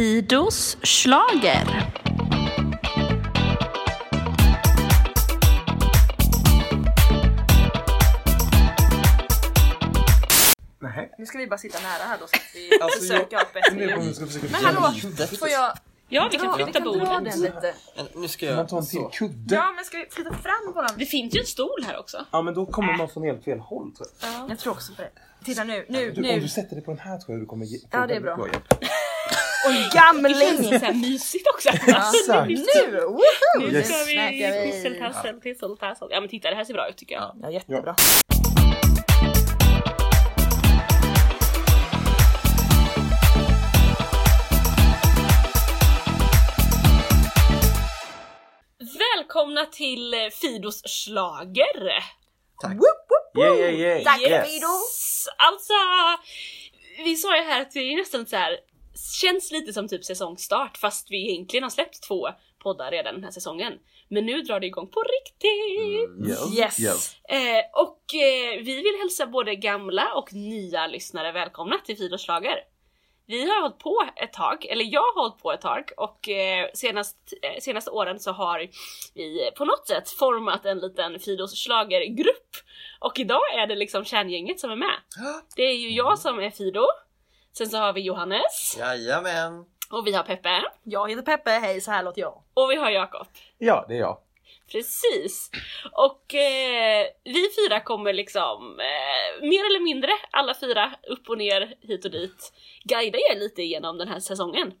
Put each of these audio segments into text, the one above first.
Fidos slager. Nej. Nu ska vi bara sitta nära här då så att vi Alltså, försöker ha ett Jag bättre om ljud. Men hallå, får jag Ja, vi kan flytta bordet. Nu ska Man jag... tar en till kudde. Ja men ska vi flytta fram våran? Det finns ju en stol här också. Ja men då kommer man från helt fel håll tror jag. Jag tror också på det. Titta nu, nu, Du, om nu. du sätter dig på den här tror jag du kommer Ja, det är bra. Och Det gamling! känns så här mysigt också. Exakt. Nu! Woho! Nu Yes. ska vi Snackar vi. tisseltassel, tisseltassel. Ja men titta det här ser bra ut tycker jag. Ja. Ja jättebra. Välkomna till eh, Fidos slager. Tack. Yeah, yeah, yeah. Tack yes. Fido! Alltså, vi sa ju här att det är nästan så här känns lite som typ säsongstart fast vi egentligen har släppt två poddar redan den här säsongen. Men nu drar det igång på riktigt! Yes. Yes. yes. Eh, och eh, vi vill hälsa både gamla och nya lyssnare välkomna till Fidos slager. Vi har hållit på ett tag, eller jag har hållit på ett tag och eh, senast, eh, senaste åren så har vi på något sätt format en liten Fidos slagergrupp. Och idag är det liksom kärngänget som är med. Det är ju jag som är Fido, sen så har vi Johannes Jajamän. och vi har Peppe Jag heter Peppe, hej så här låter jag. och vi har Jakob. Ja, det är jag. Precis! Och eh, vi fyra kommer liksom eh, mer eller mindre, alla fyra, upp och ner, hit och dit, guida er lite igenom den här säsongen.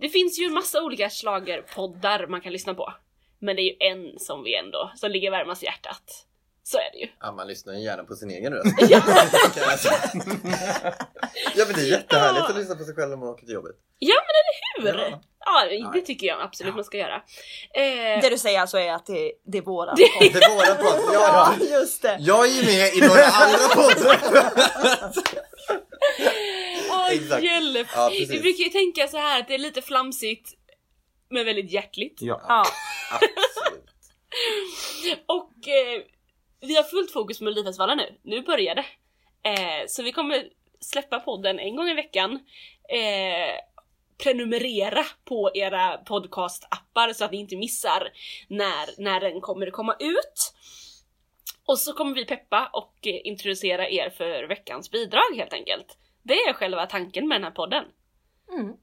Det finns ju en massa olika schlagerpoddar man kan lyssna på. Men det är ju en som vi ändå, som ligger varmast i hjärtat. Så är det ju. Ja, man lyssnar ju gärna på sin egen röst. Ja men det är jättehärligt att lyssna på sig själv när man åker till jobbet. Ja men eller hur! Ja. Ja, det tycker jag absolut man ska göra. Eh, Det du säger alltså är att det, det är våra Det är våra podd. Ja, ja. just det. Jag är ju med i några andra poddar. Åh Exakt. hjälp! Ja, vi precis. brukar ju tänka så här att det är lite flamsigt men väldigt hjärtligt. Ja. Ja. Absolut. Och eh, vi har fullt fokus på Melodifestivalen nu. Nu börjar det. Eh, så vi kommer släppa podden en gång i veckan. Eh, prenumerera på era podcastappar så att ni inte missar när, när den kommer komma ut. Och så kommer vi peppa och introducera er för veckans bidrag helt enkelt. Det är själva tanken med den här podden. Mm.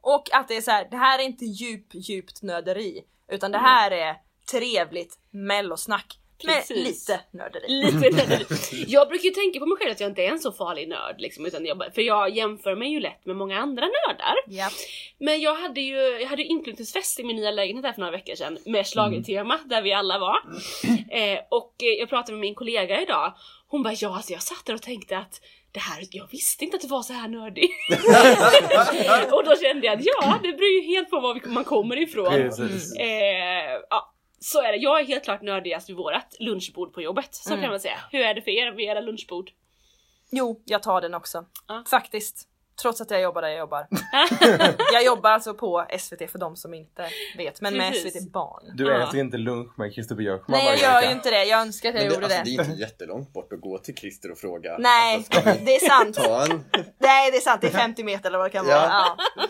Och att det är så här, det här är inte djup, djupt nörderi. Utan det här är trevligt mellosnack. Med lite nörderi. Lite nördigt. Jag brukar ju tänka på mig själv att jag inte är en så farlig nörd liksom, utan jag, för jag jämför mig ju lätt med många andra nördar. Ja. Men jag hade ju jag hade ju inflyttningsfest i min nya lägenhet här för några veckor sedan med schlagertema där vi alla var. Eh, och eh, jag pratade med min kollega idag. Hon bara ja, alltså jag satt där och tänkte att det här, jag visste inte att det var så här nördigt. och då kände jag att ja, det beror ju helt på var man kommer ifrån. Precis. Eh, ja, så är det. Jag är helt klart nördigast vid vårat lunchbord på jobbet. Så kan man säga. Hur är det för er vid era lunchbord? Jo, jag tar den också. Ja. Faktiskt. Trots att jag jobbar där jag jobbar. jag jobbar alltså på SVT för de som inte vet. Men med Precis. SVT Barn. Du Ja. äter inte lunch med Christer Björkman Nej jag gör ju inte det. Jag önskar att jag Men det, gjorde alltså, det. det är inte jättelångt bort att gå till Christer och fråga. Nej, Alltså, det är sant. ta en? Nej det är sant, det är 50 meter eller vad det kan vara. Ja. Ja.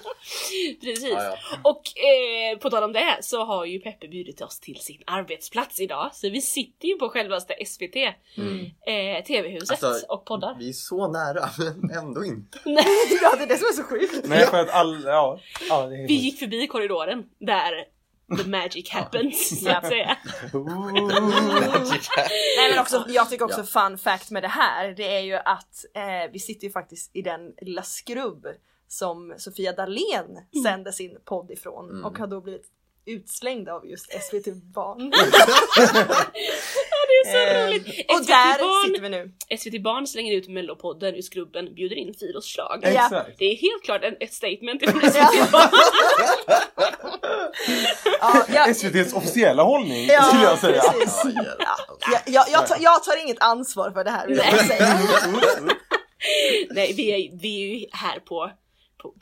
Precis. Ja, ja. Och eh, på tal om det så har ju Peppe bjudit oss till sin arbetsplats idag. Så vi sitter ju på självaste SVT, eh, TV-huset Alltså, och poddar. Vi är så nära, men ändå inte. ja, det är det som är så sjukt. Nej för att all, ja. ja det är Vi gick förbi korridoren där the magic happens så att säga. Nej men också, jag tycker också fun fact med det här, det är ju att eh, vi sitter ju faktiskt i den lilla skrubb som Sofia Dalén sände sin podd ifrån och har då blivit utslängd av just SVT Barn. Är så Eh, roligt! och SVT där Barn, sitter vi nu. SVT Barn slänger ut mellopodden ur skrubben, bjuder in Fidos slag. Ja. Det är helt klart en, ett statement ifrån. SVT Barn. Ja, jag, SVT's officiella hållning Ja, skulle jag säga. precis. Ja, jag, jag, tar, jag tar inget ansvar för det här vill jag säga. Nej, vi är, vi är ju här på,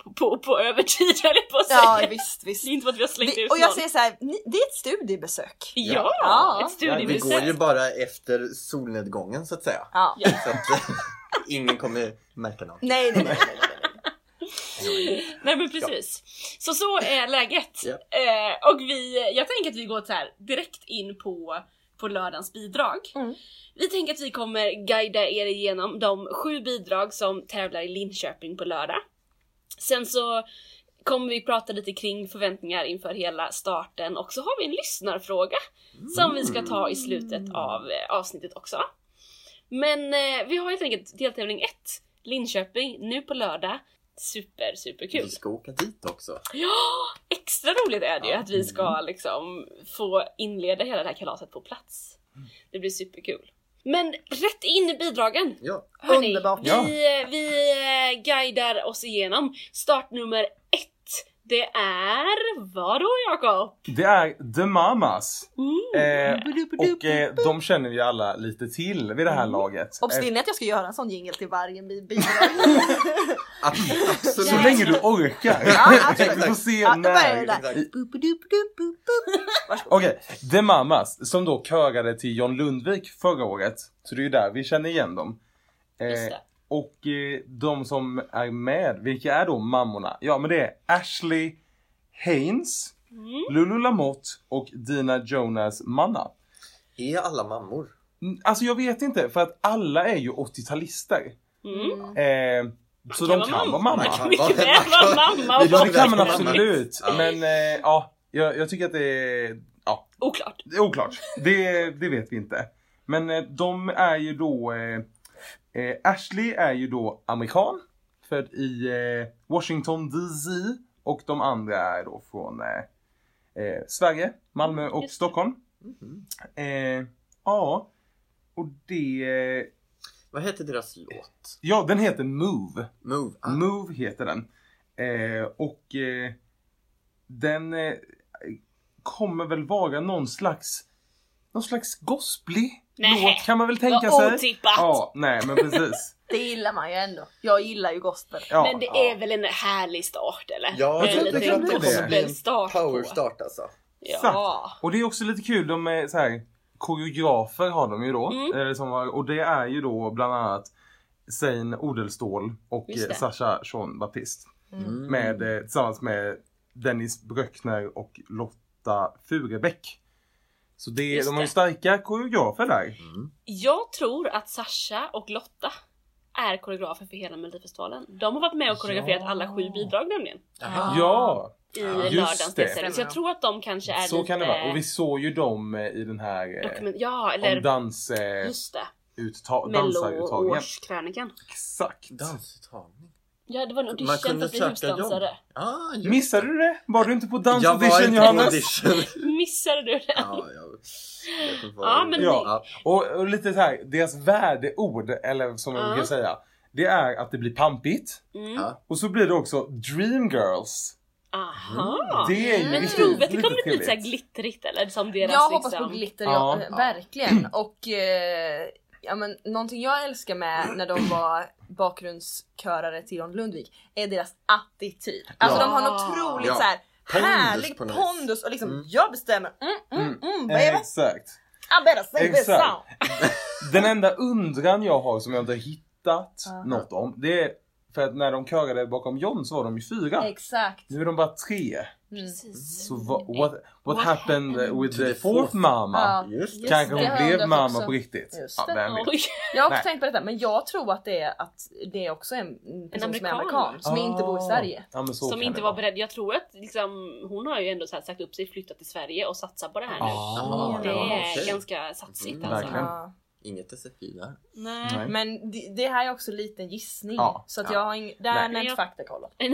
på, på, på, övertid höll jag på att säga. Ja visst, visst. Det är inte för att vi har slängt Vi, ut och jag någon. säger så här, ni- det är ett studiebesök. Ja, Ja. ett Vi går ju studiebesök. bara efter solnedgången så att säga. Ja. Ja. Så att ingen kommer märka något. Nej, nej, nej. nej, nej, men precis. Så så är läget. Ja. Eh, och vi, jag tänker att vi går så här direkt in på, på lördagens bidrag. Mm. Vi tänker att vi kommer guida er igenom de sju bidrag som tävlar i Linköping på lördag. Sen så kommer vi prata lite kring förväntningar inför hela starten och så har vi en lyssnarfråga som vi ska ta i slutet av eh, avsnittet också. Men eh, vi har helt enkelt deltävling 1, Linköping, nu på lördag. Super, super kul. Vi ska åka dit också. Ja! Extra roligt är det ju Ja. att vi ska liksom få inleda hela det här kalaset på plats. Det blir superkul. Men rätt in i bidragen! Ja. Hörni, Underbart. Vi, Ja. vi guidar oss igenom startnummer ett. Det är vadå Jakob? Det är The Mamas. Mm. Eh, och eh, de känner vi alla lite till vid det här laget. Eh, Obstinne att jag ska göra en sån jingle till varje bi- bidrag. Ab- Absolut. så länge du orkar. Ja, absolut. vi får se Ja, då när. Okej, The Mamas som då körade till John Lundvik förra året. Så det är ju där vi känner igen dem. Eh, Just det. Och eh, de som är med, vilka är då mammorna? Ja men det är Ashley Haynes, Mm. Lulu Lamotte och Dina Jonas Manna. Är alla mammor? Mm, Alltså jag vet inte för att alla är ju 80-talister. Mm. Eh, så de kan vara mamma. Man kan mycket väl vara mamma Ja det kan man absolut. Ja. Men eh, ja, jag, jag tycker att det är, ja, Oklart. det är oklart. Det, det vet vi inte. Men eh, de är ju då, eh, eh, Ashley är ju då amerikan. Född i eh, Washington DC. Och de andra är då från eh, eh, Sverige, Malmö och Just. Stockholm. Mhm. Eh, ja, och det, eh, Vad heter deras låt? ja den heter Move. Move. Ah. Move heter den. Eh, och eh, den eh, kommer väl vara någon slags någon slags gosplig Nej, låt kan man väl tänka vad sig. otippat. Ja, nej men precis. Det gillar man ju ändå. Jag gillar ju gospel. Ja, Men det ja. är väl en härlig start eller? Ja, en jag liten tror det är det. gospelstart på. Powerstart alltså. Ja. Och det är också lite kul, de är så här koreografer har de ju då. Mm. Eh, som har, och det är ju då bland annat Sein Odelstål och Just det. eh, Sasha Jean Baptiste. Mm. Med, eh, tillsammans med Dennis Bröckner och Lotta Furebäck. Så det, Just de har ju starka koreografer där. Mm. Jag tror att Sasha och Lotta är koreografer för hela Melodifestivalen. De har varit med och koreograferat Ja. alla sju bidrag nämligen. Aha. Ja, I Ja, just lördagens det. deltävling. Så jag tror att de kanske är så lite... kan det vara. Och vi såg ju dem eh, i den här eh, dokument... Ja, eller om dans, eh, just det. utta- dansaruttagningen. Mello-årskrönikan. Exakt. Dansuttagning. Ja, det var en Man audition kunde fast vi söka husdansare. Ah, just Missade du det? Var du inte på Jag var dansaudition inte på Johannes? Missade du det? ja, jag Ja, men Ja. Och, och lite så här, deras värdeord, eller som jag Ja. brukar säga. Det är att det blir pampigt. Mm. Och så blir det också Dreamgirls. Aha. Det är ju Men tror vi att det kommer bli lite så här glittrigt eller som deras Jag hoppas liksom... på glitter, Ja. ja, verkligen. Och eh, ja, men, någonting jag älskar med när de var bakgrundskörare till John Lundvik är deras attityd. Alltså Ja. de har en otroligt Ja. så här, Pondus härlig något pondus och liksom Mm. jag bestämmer. Mm, mm, Mm. mm, baby. Exakt. I better say this song. Den enda undran jag har som jag inte har hittat Aha. något om. Det är för att när de körade bakom John så var de ju fyra. Exakt. Nu är de bara tre. Precis. Så what, what, what, What happened happened with the fourth mamma? Just det. Kanske hon blev mamma också. på riktigt. Just Ja, det. Oj. Jag har också tänkt på detta men jag tror att det är att det är också en person som är amerikan. amerikan som inte bor i Ah. Sverige. Ja, Som inte var beredd. Jag tror att liksom, hon har ju ändå så här sagt upp sig, flyttat till Sverige och satsat på det här nu. Ah, Det är okej. ganska satsigt Mm, alltså. verkligen. Inget SFI där. Nej. Nej. Men det, det här är också lite en gissning. Ja. Så att Ja. jag har ing- där jag inte faktakollat. Nej.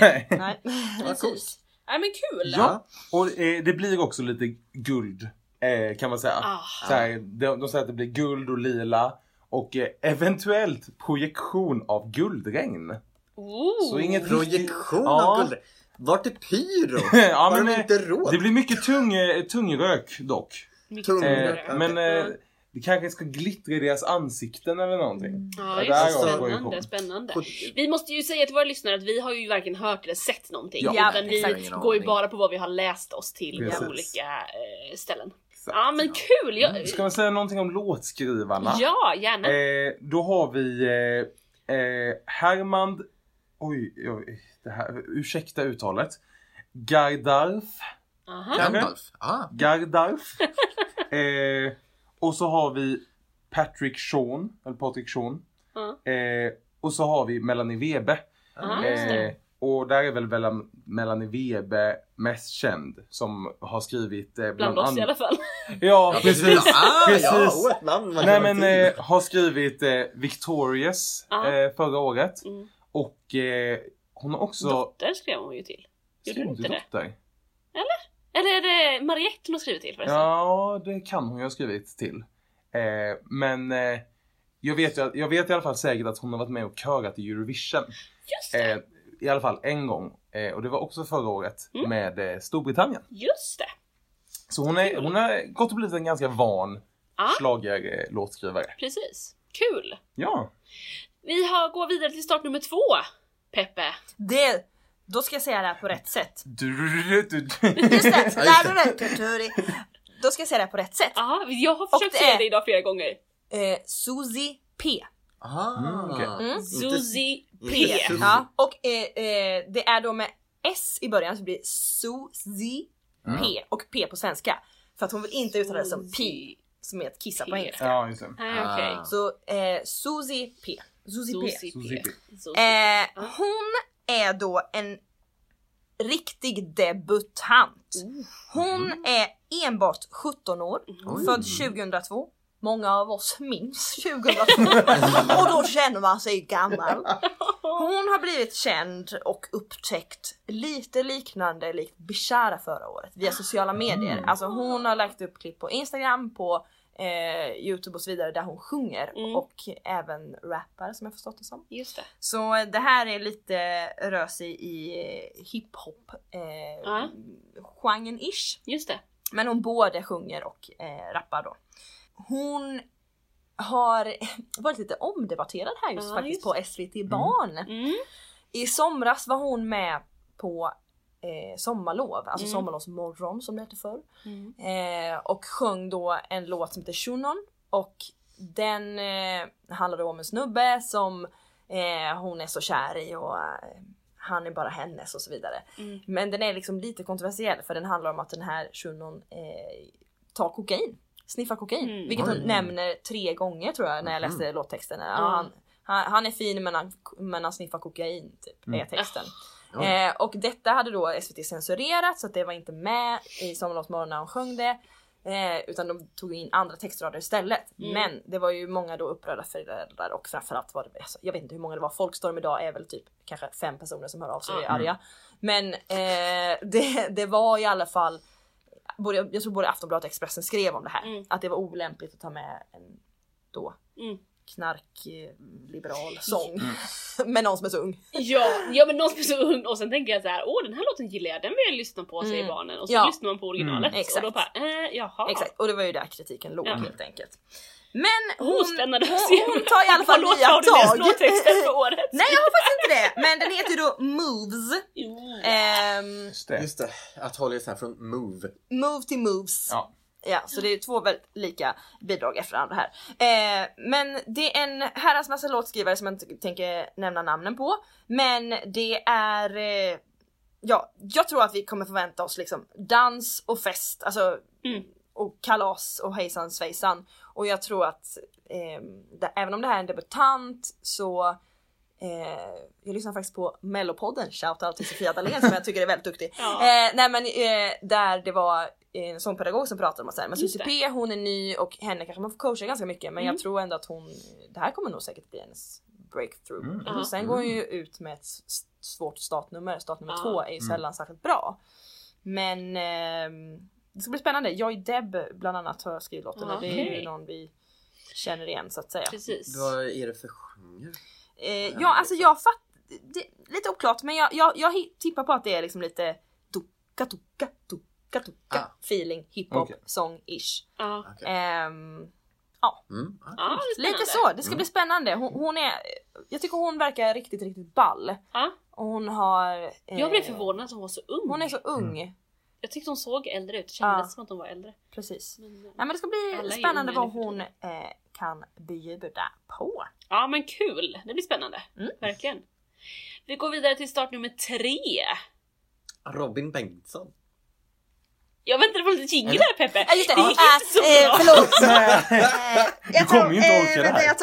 Nej. Nej. Precis. Nej men kul! Ja, och eh, det blir också lite guld eh, kan man säga. Ah. Så här, de, de säger att det blir guld och lila och eh, eventuellt projektion av guldregn. Ooh. Så inget Projektion Ja. av guld. Vart är pyro? ja, Har men, de eh, inte råd? det blir mycket tung, eh, tung rök dock. Mycket Tung- Eh, okej. men eh. Det kanske ska glittra i deras ansikten eller någonting. Ja, Det just där det. är Spännande, spännande. Vi måste ju säga till våra lyssnare att vi har ju varken hört eller sett någonting. Ja. utan vi går ju bara på vad vi har läst oss till Precis. på olika eh, ställen. Exakt. Ja men kul! Jag, Ska vi säga någonting om låtskrivarna? ja, gärna. Eh, då har vi eh, eh, Herman oj, oj, det här, ursäkta uttalet. Gardarf. Aha. Gandalf. Ah. Gardarf. eh, och så har vi Patrick Sean, eller Patrik Sean. Ja. Eh, och så har vi Melanie Webe. Det. Eh, och där är väl Mel- Melanie Webe mest känd som har skrivit eh, Bland oss i alla fall. Ja, precis. Ah, Precis. ja, oh, namn Nej men eh, har skrivit eh, Victorious eh, förra året. Mm. Och eh, hon har också... Dotter skrev hon ju till. Gjorde hon inte det? Dotter. Eller är det Mariette hon har skrivit till förresten? Ja, det kan hon ju ha skrivit till. Eh, men eh, jag, vet, ju- jag vet i alla fall säkert att hon har varit med och körat i Eurovision. Just det! Eh, I alla fall en gång. Eh, och det var också förra året Mm. med eh, Storbritannien. Just det! Så hon, är, hon har gått och blivit en ganska van Ja. schlagerlåtskrivare. Precis. Kul! Ja. Vi har, går vidare till start nummer två. Peppe. Det, då ska jag säga det här på rätt sätt. Just det! där. Då ska jag säga det här på rätt sätt. Ja, jag har försökt det säga är- det idag flera gånger. Eh, Suzy P. Ah. Mm, okej. Mm. Suzy P. Ja, och eh, eh, det är då med S i början så det blir Suzy P och P på svenska. För att hon vill inte uttala det som P som är att kissa på P. engelska. Ja, just det. Nej, okej. Ah. Så eh, Suzy P. Suzy P. Suzy Suzy P. P. Suzy P. Eh, hon är då en riktig debutant. Hon är enbart 17 år, född 2002. Många av oss minns 2002 och då känner man sig gammal. Hon har blivit känd och upptäckt lite liknande likt Bishara förra året via sociala medier. Alltså hon har lagt upp klipp på Instagram, på eh, Youtube och så vidare där hon sjunger Mm. och även rappar som jag förstått det som. Just det. Så det här är lite rör sig i eh, hiphop eh, ish. Just det. Men hon både sjunger och eh, rappar då. Hon har varit lite omdebatterad här just Ja, faktiskt just på SVT Barn. Mm. I somras var hon med på eh, sommarlov, alltså Mm. sommarlovsmorgon som det hette förr. Mm. Eh, och sjöng då en låt som heter Shunon och den eh, handlar då om en snubbe som eh, hon är så kär i och eh, han är bara hennes och så vidare. Mm. Men den är liksom lite kontroversiell för den handlar om att den här Shunon eh, tar kokain. Sniffar kokain. Mm. Vilket hon nämner tre gånger tror jag när jag läste låttexten. Ja, Mm. han, han, han är fin men han, men han sniffar kokain typ, Mm. är texten. Eh, och detta hade då SVT censurerat så att det var inte med i Sommarlovsmorgon när hon sjöng det. Eh, utan de tog in andra textrader istället. Mm. Men det var ju många då upprörda föräldrar och framförallt var det, alltså, jag vet inte hur många det var, Folkstorm idag är väl typ kanske fem personer som hör av sig och är Mm. arga. Men eh, det, det var i alla fall, både, jag tror både Aftonbladet och Expressen skrev om det här. Mm. Att det var olämpligt att ta med en då Mm. Knarkliberal sång. med någon som är så ung. Ja, ja men någon som är så ung och sen tänker jag så här, åh den här låten gillar jag, den vill jag lyssna på säger Mm. barnen och så Ja. lyssnar man på originalet Mm, exakt. och då bara, eh, jaha. Exakt, och det var ju där kritiken låg Ja. helt enkelt. Men hon, Oh, hon, tar i alla fall nya har tag. låttexten för året? Nej jag har faktiskt inte det, men den heter ju då Moves. Jo. Ehm, Just det. Just det, att hålla isär från Move. move till Moves. Ja. Ja, så det är två väldigt lika bidrag efter varandra här. Eh, men det är en herrans massa låtskrivare som jag inte tänker nämna namnen på. Men det är, eh, ja, jag tror att vi kommer förvänta oss liksom dans och fest, alltså Mm. och kalas och hejsan svejsan. Och jag tror att eh, det, även om det här är en debutant så Eh, jag lyssnar faktiskt på mellopodden, shoutout till Sofia Dalén som jag tycker är väldigt duktig. Ja. Eh, nej men eh, där det var en sångpedagog som pratade om att så här, men Susie. P hon är ny och henne kanske man får coacha ganska mycket men Mm. jag tror ändå att hon, det här kommer nog säkert bli hennes breakthrough. Mm. Och sen går hon ju ut med ett svårt startnummer, startnummer Ja. två är ju sällan särskilt bra. Men ehm, det ska bli spännande. Jag och Deb bland annat har skrivit låten och det är ju någon vi känner igen så att säga. Precis. Vad är det för genre? Eh, ja alltså jag fattar, lite oklart men jag, jag, jag tippar på att det är liksom lite tuka tuka tuka tuka Ah. feeling hiphop Okej. sång ish. Ja. Okej. Ehm, Mm. Ja, ja. det är lite så, det ska bli spännande. Hon, hon är, jag tycker hon verkar riktigt riktigt ball. Ja. Och hon har... eh, Jag blev förvånad att hon var så ung. Hon är så ung. Jag tyckte hon såg äldre ut, det kändes Ja. som att hon var äldre. Precis. Men, eh, Nej men det ska bli spännande vad hon eh, kan bjuda på. Ja men kul, det blir spännande. Mm. Verkligen. Vi går vidare till start nummer tre. Robin Bengtsson. Jag väntade på lite jingle där Peppe. Ja just det, Det gick inte så eh, bra. förlåt. Du kommer ju inte orka det här.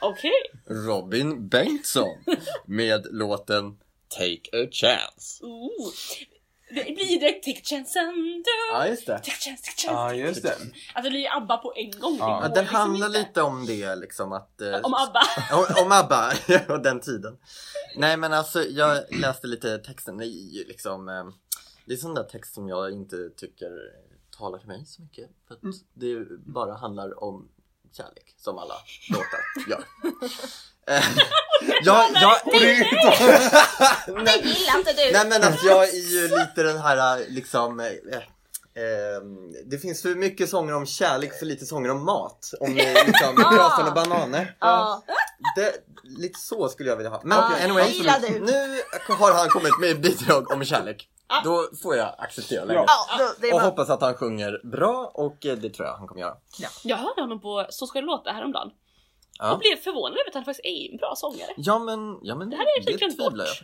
Okej. Robin Bengtsson med låten Take a chance. Ooh. Det blir direkt Take chansen. Ja, just det. Ja, just det. Alltså det blir ABBA på en gång. Ja. Den liksom handlar lite om det liksom att... eh, Om ABBA. om, om ABBA och den tiden. Nej men alltså jag läste lite texten, det är ju liksom eh, Det är sån där text som jag inte tycker talar till mig så mycket. För att det bara handlar om kärlek som alla låtar gör. Jag, jag, Det gillar inte du. Nej men alltså jag är ju lite den här liksom eh, eh, Det finns för mycket sånger om kärlek, för lite sånger om mat. Om eh, liksom rasande bananer. Ja. Det, lite så skulle jag vilja ha. Men Ja, anyway, gillar du. nu har han kommit med bidrag om kärlek. Då får jag acceptera läget. Ja. Ja, Och hoppas att han sjunger bra och eh, det tror jag han kommer göra. Jag hörde honom på Så ska det låta häromdagen. Ja, Och blev förvånad över att han faktiskt är en bra sångare. ja men, ja, men Det hade jag det tvivlar jag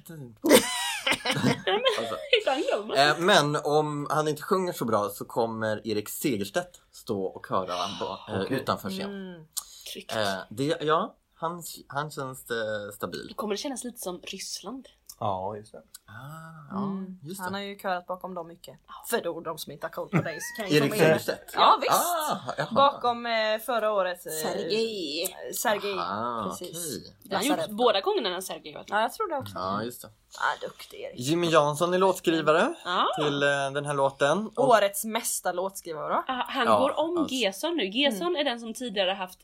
men, Alltså. Ibland glömmer man. Eh, Men om han inte sjunger så bra så kommer Erik Segerstedt stå och köra eh, Okej. utanför scen. Mm. Eh, det, ja, han, han känns eh, stabil. Då kommer det kännas lite som Ryssland. Ja, just det. Ah, ja, Mm. just Han det. har ju körat bakom dem mycket. För då de som inte har koll på dig så kan ju Erik komma in. Segerstedt? Ja visst. Ah, jaha. Bakom eh, förra året. Eh, Sergej. Sergej. Ah, precis. okej. Det har han gjort båda gångerna när Sergej varit. Ja jag tror det också. Ja, just det. Ah, duktig Erik. Jimmy Jansson är låtskrivare Ja. till eh, den här låten. Och, Årets mesta låtskrivare? Ah, Han Ja, går om alltså. Gesson nu. Gesson är den som tidigare haft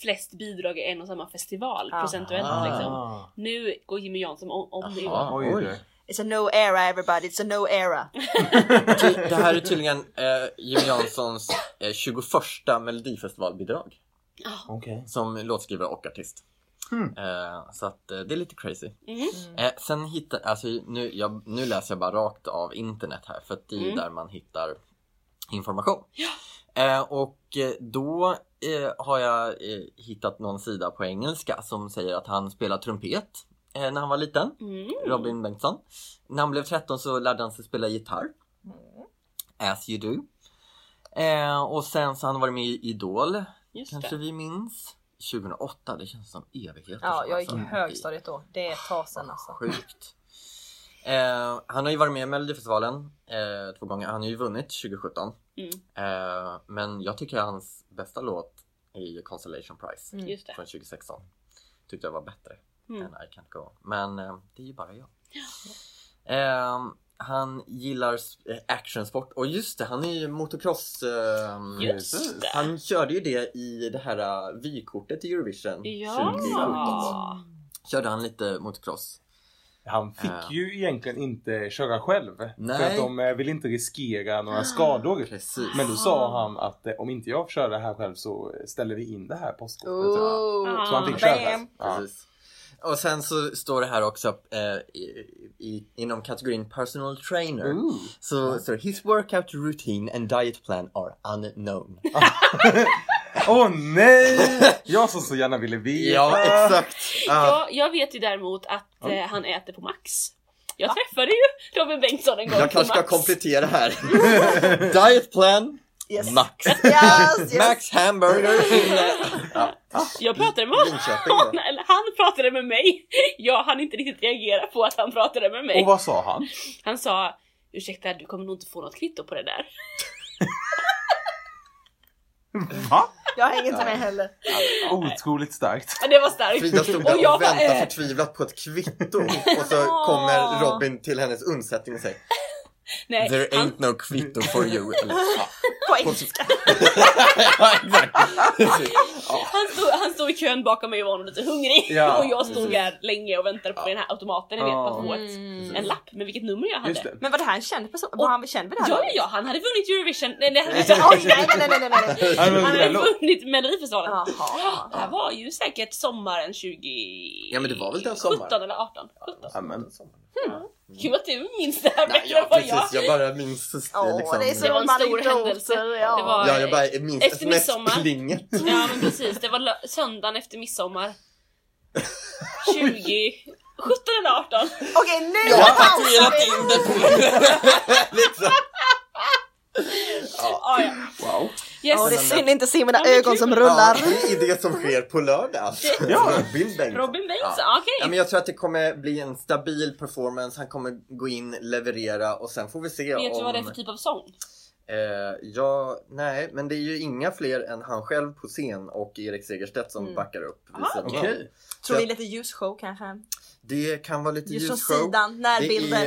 flest bidrag i en och samma festival Ja. procentuellt Ah. liksom. Nu går Jimmy Jansson om, om det. Oj. It's a no era everybody, it's a no era. Det här är tydligen eh, Jimmy Janssons eh, 21 melodifestivalbidrag Okej. som låtskrivare och artist. Hmm. Eh, så att eh, det är lite crazy. Mm. Eh, sen hittar, alltså nu, jag, nu läser jag bara rakt av internet här för att det är Mm. där man hittar information. Eh, och eh, då eh, har jag eh, hittat någon sida på engelska som säger att han spelar trumpet när han var liten, Mm. Robin Bengtsson. När han blev 13 så lärde han sig spela gitarr. As you do. Och sen så har han varit med i Idol, Just kanske det. vi minns. 2008, det känns som evigheter Ja, jag gick i alltså. högstadiet då. Det är ett tag sedan alltså. Sjukt. Eh, han har ju varit med i Melodifestivalen eh, två gånger. Han har ju vunnit 2017. Mm. Eh, men jag tycker hans bästa låt är ju Consolation Prize Mm. Från 2016. Tyckte jag var bättre Mm. än I Can't Go. Men eh, det är ju bara jag. Eh, han gillar eh, actionsport och just det, han är ju motocross. Eh, Just det. Han körde ju det i det här uh, vykortet i Eurovision 2017. Ja. Körde han lite motocross. Han fick Ja. ju egentligen inte köra själv. För Nej. att de eh, vill inte riskera några skador. Precis. Men då sa han att eh, om inte jag kör det här själv så ställer vi in det här påskkortet. Oh. Så han fick köra. Ja. Och sen så står det här också eh, i, i, inom kategorin personal trainer. Ooh. Så står det his workout routine and diet plan are unknown. Åh nej! Jag som så gärna ville veta. ja, exakt. Ja. Jag, jag vet ju däremot att eh, han äter på Max. Jag träffade ju Robin Bengtsson en gång Jag på kanske ska komplettera här. diet plan, Yes. max. Yes, yes. Max hamburger. Ja. Jag pratade med honom, eller han pratade med mig. Jag hann inte riktigt reagera på att han pratade med mig. Och vad sa han? Han sa Ursäkta, du kommer nog inte få något kvitto på det där. Va? Jag hänger inte med heller. Otroligt starkt. Ja, Det var starkt. Frida stod Och där jag och bara, väntade eh. förtvivlat på ett kvitto och så kommer Robin till hennes undsättning och säger Nej, There han, ain't no kvitto for you. Eller, ja. På engelska. ja, exakt. Precis. han, stod, han stod i kön bakom mig och var nog lite hungrig. Ja, och jag stod precis. där länge och väntade på den här automaten, ni vet, på att få ett, Mm. en lapp med vilket nummer jag hade. Just det. Men var det här en känd person? Var han känd vid det här Ja, ja, han hade vunnit Eurovision. Nej, nej, nej, nej, nej, nej. Han hade vunnit Melodifestivalen. Det här var ju säkert sommaren 20... Ja, men det var väl den sommaren? 17 eller 18. 17. Ja, men. Kul att du minns det här bättre ja, än vad jag. precis. Jag bara minns Åh, liksom... det Det var en stor händelse. Ja. Det var- Ja, jag bara minns Efter midsommar. Ja men precis, det var söndagen efter midsommar. 20... 17 eller 18. Okej nu Jag har pausar tatuerat vi! in det på liksom. Ah, ja. Wow. Yes. Ja, det är synd inte se mina Ja, ögon kul. som Ja, rullar. det är det som sker på lördag alltså. Ja. Robin Bengtsson. Robin Bengtsson, Ja. okej. Ja, men jag tror att det kommer bli en stabil performance, han kommer gå in, leverera och sen får vi se Vet om... du vad det är för typ av sång? Eh, ja, nej, men det är ju inga fler än han själv på scen och Erik Segerstedt som Mm. backar upp. Aha, av. Tror ni lite ljusshow kanske? Det kan vara lite ljusshow. sidan, Det närbilder.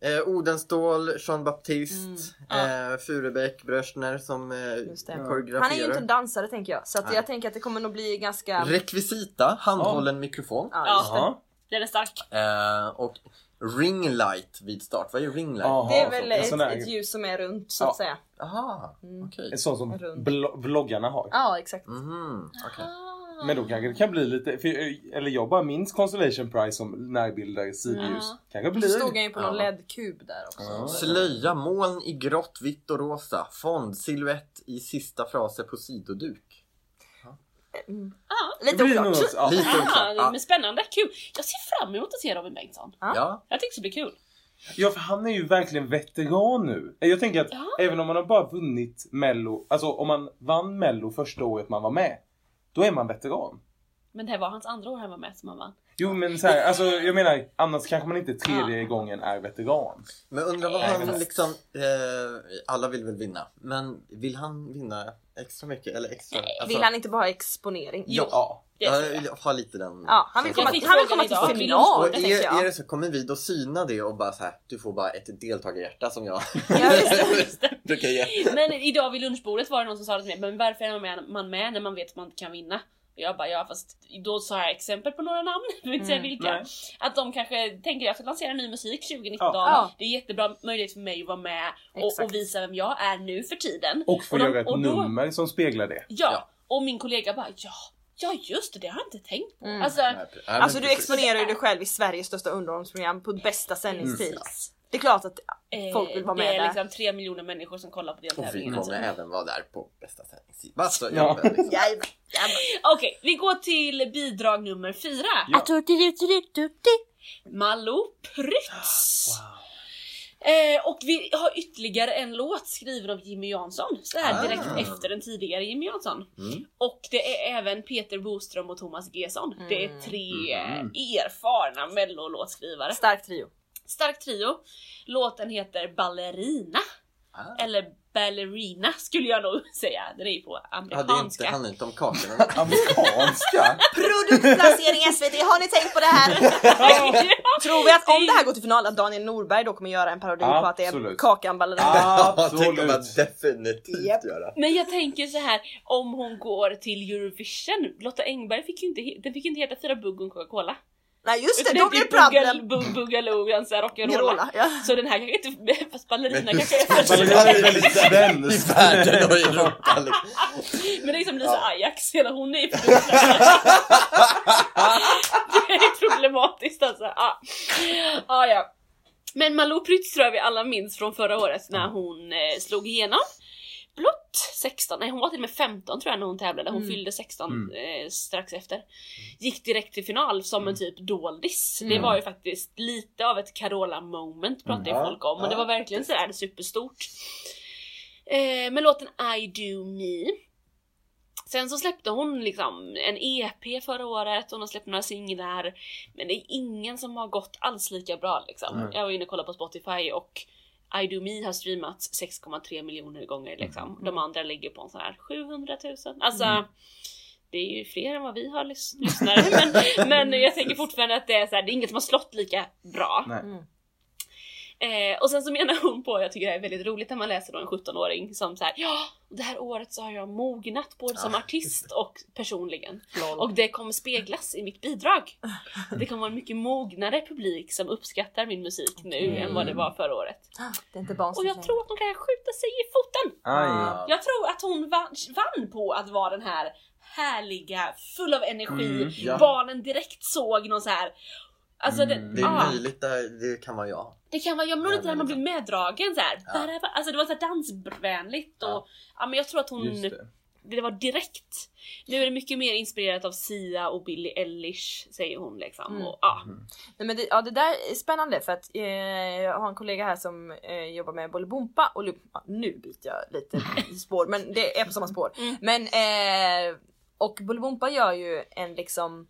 är eh, Odenstål, Jean Baptiste, Mm. eh, Furebäck, Bröschner som eh, det. koreograferar. Han är ju inte en dansare tänker jag, så jag tänker att det kommer nog bli ganska... Rekvisita, handhållen mikrofon. Ja, det. Den är stark. Eh, och ringlight vid start. Vad är ringlight? Jaha. Det är väl ett, där- ett ljus som är runt så Ja. att säga. Aha, Mm. okej. En sån som Rund. blo- vloggarna har. Ja exakt. Mhm, okej. Ah. Men då kanske det kan bli lite, för, eller jag bara minns Constellation Prize som närbilder sidljus. Ja. Kanske Och så blir... stod han ju på någon Ja. LED-kub där också. Ja. Slöja, moln i grått, vitt och rosa. Fond, silhuett i sista fraser på sidoduk. Mm. Ja. Lite blir oklart. något- ja. Lite Ah. Ja. men spännande, kul. Jag ser fram emot att se Robin Bengtsson. ja. Jag tycker det ska bli kul. Ja, för han är ju verkligen veteran nu. Jag tänker att Ja. även om man har bara vunnit Mello, alltså om man vann Mello första året man var med, då är man veteran. Men det här var hans andra år han var med som han vann. Jo men så här, alltså jag menar, annars kanske man inte tredje gången är veteran. Men undrar vad han fast- liksom, eh, alla vill väl vinna, men vill han vinna extra mycket eller extra? Nej, Alltså, Vill han inte bara ha exponering? Jo. Ja. Det jag tror jag. vill ha lite den Ja, han vill komma, han vill komma till det tänker är, är det så, kommer vi då syna det och bara så här, du får bara ett deltagarhjärta som jag Ja, just det. brukar ge. Men idag vid lunchbordet var det någon som sa till mig, men varför är man med, man med när man vet att man inte kan vinna? Och jag bara, ja fast då sa jag exempel på några namn, jag vill inte säga Mm, vilka. nej. Att de kanske tänker jag ska lansera ny musik 2019. Ja. Det är jättebra möjlighet för mig att vara med och, och visa vem jag är nu för tiden. Och få göra ett och då- nummer som speglar det. Ja. Ja. Och min kollega bara, ja, ja just det, det har jag inte tänkt på. Mm. Alltså, Alltså du exponerar ju dig själv i Sveriges största underhållningsprogram på bästa sändningstid. Mm. Det är klart att eh, folk vill vara det med är där. liksom tre miljoner människor som kollar på Och vi deltävlingen. kommer Alltså. även vara där på bästa sändningstid. Alltså, Ja. liksom. Okej, vi går till bidrag nummer fyra. Ja. Malou Prytz. Eh, och vi har ytterligare en låt skriven av Jimmy Jansson. Så här direkt Ah. efter den tidigare Jimmy Jansson. Mm. Och det är även Peter Boström och Thomas Gesson. Det är Mm. tre Mm. erfarna mellolåtskrivare. Stark trio. Stark trio. Låten heter Ballerina. Ah. Eller Ballerina skulle jag nog säga. Den är ju på Ja, det är inte, amerikanska. handlar inte om kakorna. Amerikanska? Produktplacering SVT, har ni tänkt på det här? Tror vi att om det här går till final att Daniel Norberg då kommer göra en parodi på att det är. Kakan Ballerina? Ja, det kommer man Absolut. definitivt Japp. göra. Men jag tänker så här om hon går till Eurovision. Lotta Engberg fick ju inte, den fick ju inte heta Fyra bugg och Coca-Cola. Nej just det, då blir det problem. Buggal- alltså rock'n'rolla. Ja. Så den här kanske inte, fast ballerina Men- kanske är Ballerina är väldigt I svenskt. världen och i Europa liksom. Men det är som Lisa Ja. Ajax, hela hon är ju Det är problematiskt alltså. Ja. Ah, ja. Men Malou Prytz tror jag vi alla minns från förra året när hon eh, slog igenom. Blott 16, nej hon var till och med 15 tror jag när hon tävlade, hon Mm. fyllde 16 Mm. eh, strax efter. Gick direkt till final som en typ doldis. Det Mm. var ju faktiskt lite av ett Carola moment pratade Ja, folk om och det var verkligen sådär superstort. Eh, med låten I do me Sen så släppte hon liksom en EP förra året, hon har släppt några singlar. Men det är ingen som har gått alls lika bra liksom. Jag var inne och kollade på Spotify och I Do Me har streamats 6,3 miljoner gånger liksom. De andra ligger på en sån här 700 000. Alltså Mm. det är ju fler än vad vi har lys- lyssnare. men, men jag tänker fortfarande att det är så här, det är inget som har slått lika bra. Nej. Eh, och sen så menar hon på, jag tycker det är väldigt roligt när man läser då en 17-åring som så här, ja, det här året så har jag mognat både som Ja, artist och personligen. Lol. Och det kommer speglas i mitt bidrag. Det kommer vara en mycket mognare publik som uppskattar min musik nu Mm. än vad det var förra året. Det är inte Och jag tror att hon kan skjuta sig i foten! Aj. Jag tror att hon vann, vann på att vara den här härliga, full av energi, Mm, ja. barnen direkt såg någon så här Alltså Mm. Det det, är ah, möjligt, det, det kan vara jag. det kan vara, jag Ja, inte när men man blir meddragen så här. Ja. Alltså det var så här dansvänligt och Ja. ja. men jag tror att hon det. det var direkt. Nu är det mycket mer inspirerat av Sia och Billie Eilish säger hon liksom. Mm. Och, ja. Nej, men det, ja, det där är spännande för att eh, jag har en kollega här som eh, jobbar med Bolibompa och ja, nu byter jag lite spår men det är på samma spår. Mm. Men eh, och Bolibompa gör ju en liksom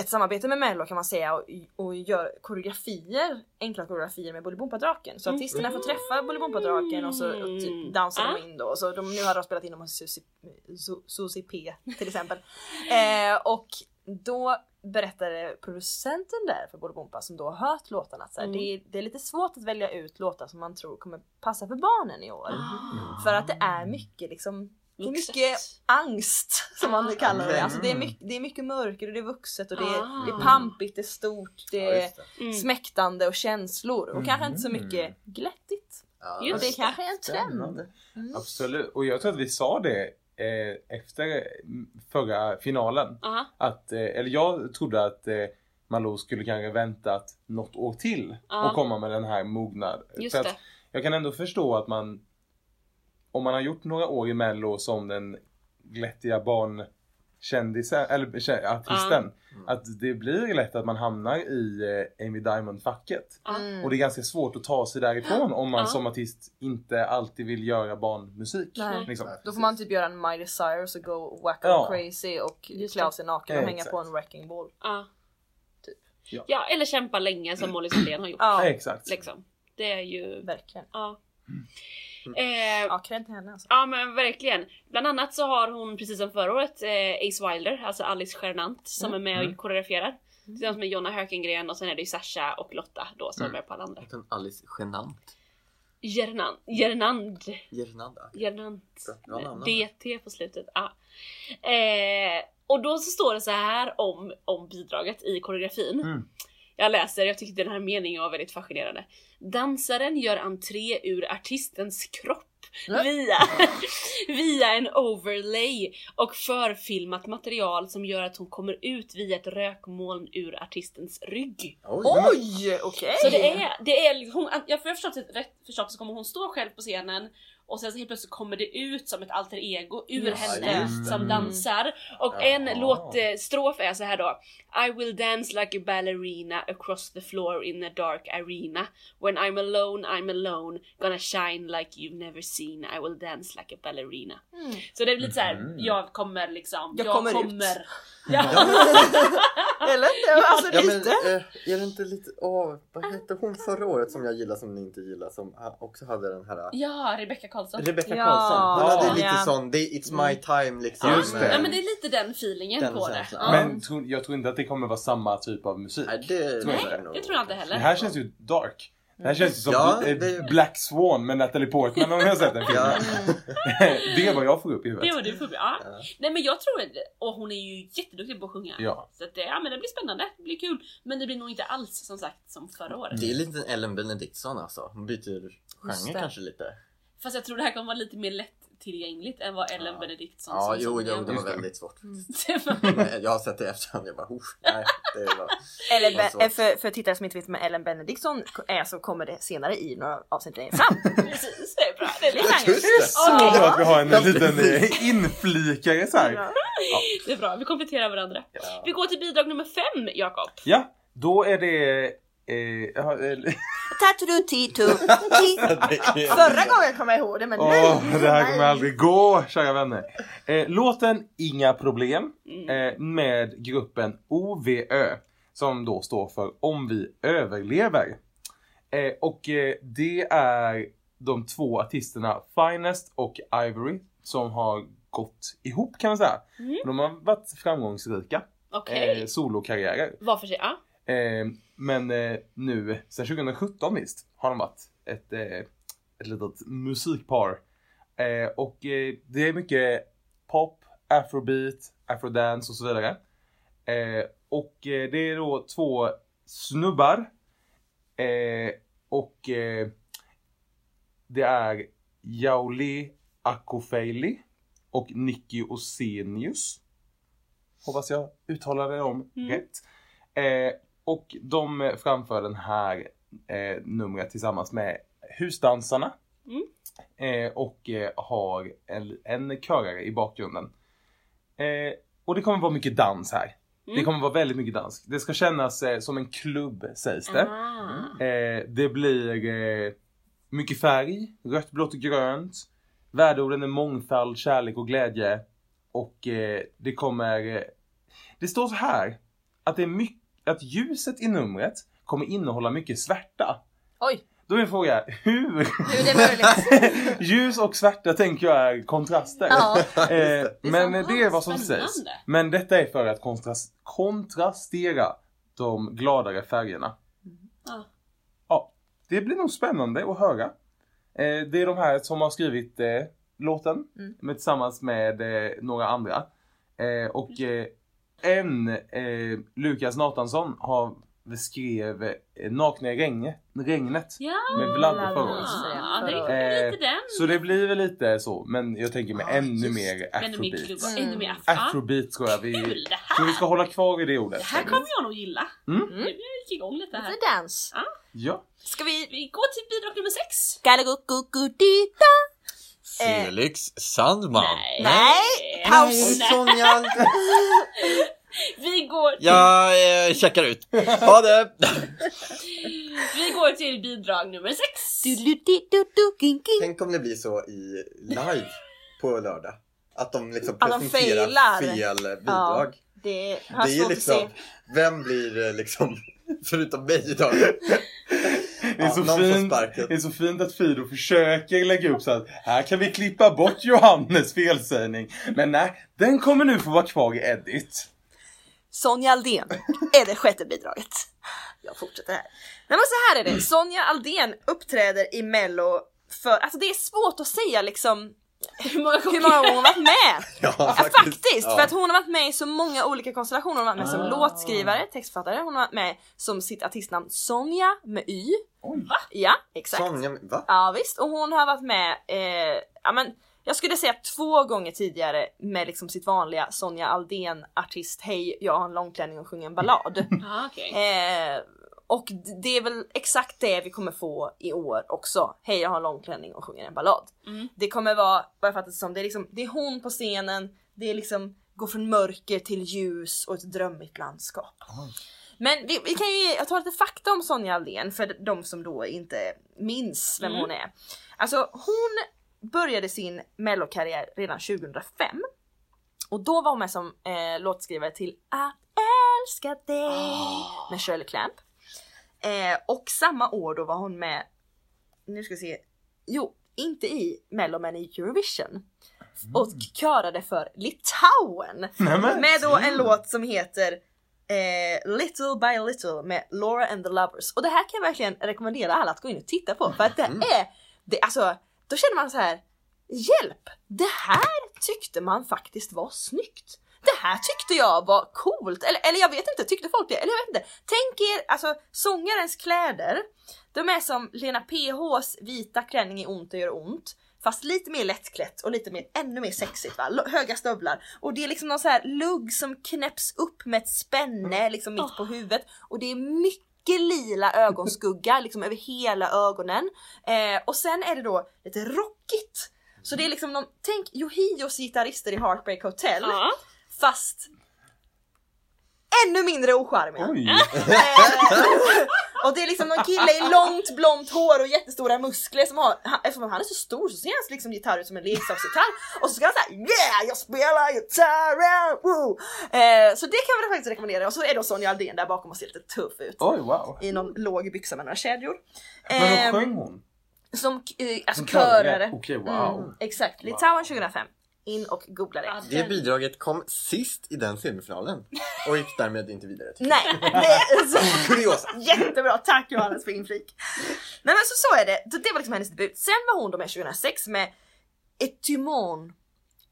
ett samarbete med Mello kan man säga och, och gör koreografier, enkla koreografier med Bolibompa-draken. Så artisterna får träffa Bolibompa-draken och så och Mm. typ dansar Ah. de in då. Så de, nu har de spelat in dem hos Susie, Su- Susie P till exempel. eh, och då berättade producenten där för Bolibompa som då har hört låtarna att så här, Mm. det, är, det är lite svårt att välja ut låtar som man tror kommer passa för barnen i år. Ah. För att det är mycket liksom det är mycket angst som man Ah. kallar det. Okej. Alltså det, är mycket, det är mycket mörker och det är vuxet och det är, Ah. det är pampigt, det är stort, det Ja, är. Mm. smäktande och känslor och kanske inte så Mm. mycket glättigt. Ja, Just det kanske är en trend. Spännande. Absolut. Och jag tror att vi sa det eh, efter mm, förra finalen. Att, eh, eller jag trodde att eh, Malou skulle kanske väntat något år till Ja. och komma med den här mognad. Just För det. att jag kan ändå förstå att man om man har gjort några år i mello som den glättiga barnkändisen, eller artisten. Att det blir lätt att man hamnar i eh, Amy Diamond-facket. Mm. Och det är ganska svårt att ta sig därifrån om man Ja. som artist inte alltid vill göra barnmusik. Nej. Liksom. Då får man typ göra en Miley Cyrus och go wacko Ja. crazy och klä av sig naken och Ja, hänga exakt. på en wrecking ball. Ja. Typ. Ja. ja, eller kämpa länge som Molly Sandén har gjort. Ja, Exakt. Liksom. Det är ju... verkligen. Ja. Eh, Ja, cred till henne alltså. Ja men verkligen. Bland annat så har hon precis som förra året eh, Ace Wilder, alltså Alice Gernandt som är med och koreograferar. Tillsammans med Jonna Hökengren och sen är det ju Sasha och Lotta då som är med på alla andra. Hon Alice Genant? Gernand. Gernand. Bra namn. DT på slutet. Ja. Eh, och då så står det så här om, om bidraget i koreografin. Mm. Jag läser, jag tyckte den här meningen var väldigt fascinerande. Dansaren gör entré ur artistens kropp via, via en overlay och förfilmat material som gör att hon kommer ut via ett rökmoln ur artistens rygg. Oj! Oj! Okej! Så det är, det är hon, jag har förstått det rätt förstått så kommer hon stå själv på scenen och sen så helt plötsligt kommer det ut som ett alter ego ur Just henne som Mm. dansar. Och Jaha. en låtstrof är så här då. I will dance like a ballerina across the floor in a dark arena. When I'm alone, I'm alone. Gonna shine like you've never seen. I will dance like a ballerina. Mm. Så det är lite så här, Mhm. jag kommer liksom, Jag kommer ut. Ja. Eller? Alltså Ja men lite. eh, är det inte lite, åh vad hette hon förra året som jag gillade som ni inte gillar som också hade den här ja, Rebecca Karlsson. Rebecca Ja. Karlsson. Hon hade Ja. lite Ja. sån, det, it's my time liksom. Just det. Ja men det är lite den feelingen Den på det. Ja. Men tro, jag tror inte att det kommer vara samma typ av musik. Nej det Nej, är nog- Det tror jag inte Det heller. här känns ju dark. Det här känns ju som Ja, eh, det- Black Swan med Natalie Portman om ni har sett den filmen. Ja. det är vad jag får upp i Det huvudet. var du förbi. Ja. Ja. Nej men jag tror inte, och hon är ju jätteduktig på att sjunga. Ja. Så att det, ja, men det blir spännande, det blir kul. Men det blir nog inte alls som sagt som förra året. Det är lite Ellen Benediktsson alltså. Hon byter genre det. kanske lite. Fast jag tror det här kommer vara lite mer lättillgängligt än vad Ellen Ja. Benediktsson Ja, som jo, sång jo, är. det var väldigt svårt. Var- Nej, Jag har sett det efterhand, jag bara, oh, nej, det var... Svårt. Be- för, för tittare som inte vet vem Ellen Benediktsson är så kommer det senare i några avsnitt längre fram. Precis, det är bra. Det är lite Just det. Så Ja. bra att vi har en Ja, liten inflikare så här. Ja. Det är bra, vi kompletterar varandra. Ja. Vi går till bidrag nummer fem, Jakob. Ja, då är det... Eh. Ti- Förra gången kom jag ihåg det men nu! det här kommer aldrig gå, kära vänner. Eh, låten Inga problem eh, med gruppen OVÖ som då står för Om vi överlever. Eh, och eh, det är de två artisterna Finest och Ivory som har gått ihop kan man säga. Mm. De har varit framgångsrika Okej. eh, solokarriärer. Var för sig, ja. Eh, men eh, nu, sen 2017 visst, har de varit ett, eh, ett litet musikpar. Och det är mycket pop, afrobeat, afrodance och så vidare. Och det är då två snubbar. Och det är Jauli Akofeili och Nicky Osenius. Hoppas jag uttalade dem Mm. rätt. Eh, och de framför den här eh, numret tillsammans med Husdansarna. Eh, och eh, har en, en körare i bakgrunden. Eh, och det kommer vara mycket dans här. Det Mm. kommer vara väldigt mycket dans. Det ska kännas eh, som en klubb sägs det. Eh, det blir mycket färg, rött, blått och grönt. Värdeorden är mångfald, kärlek och glädje. Och det kommer... Det står så här att, det är mycket, att ljuset i numret kommer innehålla mycket svärta. Oj, Då är min fråga, hur? hur är det möjligt? Ljus och svärta tänker jag är kontraster. Ja. Eh, men sant. det är vad som Spännande. sägs. Men detta är för att kontras- kontrastera de gladare färgerna. Ja. Ja, det blir nog spännande att höra. Eh, det är de här som har skrivit eh, låten Mm. med, tillsammans med eh, några andra. Och en, eh, Lukas Nathansson, har skrev eh, Nakna i regnet, regnet Ja, med Vladde förra året. ja, det förra är året. lite den. Så det blir väl lite så, men jag tänker med Ja, ännu mer afrobeat. Mm. ännu mer afro. Ja, Afrobeat tror jag vi... Kul det Så vi ska hålla kvar vid det ordet. Det här kommer jag nog gilla. Mm. Nu jag gick igång lite här. Lite dans. Ja. Ska vi... Vi går till bidrag nummer sex. Eh, Felix Sandman. Nej, Nej, paus. Sonja! Vi går till, Jag eh, checkar ut. Ha det! vi går till bidrag nummer sex. Tänk om det blir så i live på lördag. Att de liksom Att de presenterar failar. fel bidrag. Det har det är liksom, vem blir eh, liksom, förutom mig idag? Det är, Ja, så fint, det är så fint att Fido försöker lägga upp så att här kan vi klippa bort Johannes felsägning. Men nej, den kommer nu få vara kvar i edit. Sonja Aldén är det sjätte bidraget. Jag fortsätter här. Nej men så här är det, Sonja Aldén uppträder i mello för, alltså det är svårt att säga liksom Hur många hur många gånger hon varit med. Ja, Ja, faktiskt! Ja. För att hon har varit med i så många olika konstellationer. Hon har varit med som Ah. låtskrivare, textförfattare, hon har varit med som sitt artistnamn Sonja med Y. Oj. Ja, exakt. Sonja, va? Ja visst, och hon har varit med, eh, ja men jag skulle säga två gånger tidigare med liksom sitt vanliga Sonja Aldén artist Hej jag har en långklänning och sjunger en ballad. Ja, okej. eh, och det är väl exakt det vi kommer få i år också. Hej jag har en långklänning och sjunger en ballad. Mm. Det kommer vara, vad jag fattar det som, det är liksom, det är hon på scenen, det är liksom gå från mörker till ljus och ett drömmigt landskap. Men vi, vi kan ju ta lite fakta om Sonja Aldén för de som då inte minns vem Mm. hon är. Alltså hon började sin mellokarriär redan 2005 och då var hon med som eh, låtskrivare till Att älska dig med Shirley Clamp. Eh, och samma år då var hon med, nu ska vi se, jo inte i mello men i Eurovision. Och körade för Litauen. Nämen. Med då en låt som heter eh, Little by Little med Laura and the Lovers. Och det här kan jag verkligen rekommendera alla att gå in och titta på för att det är, det, alltså då känner man så här Hjälp! Det här tyckte man faktiskt var snyggt. Det här tyckte jag var coolt, eller, eller jag vet inte, tyckte folk det? Eller jag vet inte. Tänk er, alltså sångarens kläder, de är som Lena PHs vita klänning i Ont och gör ont. Fast lite mer lättklätt och lite mer, ännu mer sexigt va? Lo- Höga stövlar. Och det är liksom någon så här lugg som knäpps upp med ett spänne liksom mitt på huvudet. Och det är mycket lila ögonskugga liksom över hela ögonen. Eh, och sen är det då lite rockigt. Så det är liksom någon, tänk Yohios gitarrister i Heartbreak Hotel. Ja. Fast ännu mindre ocharmiga. Eh, och det är liksom någon kille i långt blont hår och jättestora muskler som har, han, eftersom han är så stor så ser hans liksom gitarr ut som en leksaksgitarr och så ska han säga yeah jag spelar gitarr, woo! Eh, så det kan vi faktiskt rekommendera och så är då Sonja Aldén där bakom och ser lite tuff ut. Oj, wow. I någon låg byxa med några kedjor. Men Eh, vad sjöng hon? som eh, alltså Som körare? körare. Okej, wow. Mm, exakt, Litauen 2005. In och googla det. Det bidraget kom sist i den semifinalen och gick därmed inte vidare till Nej, det är så Kuriosa! Jättebra, tack Johannes för inflik. Nej men så, så är det, det, det var liksom hennes debut. Sen var hon då med 2006 med Etymon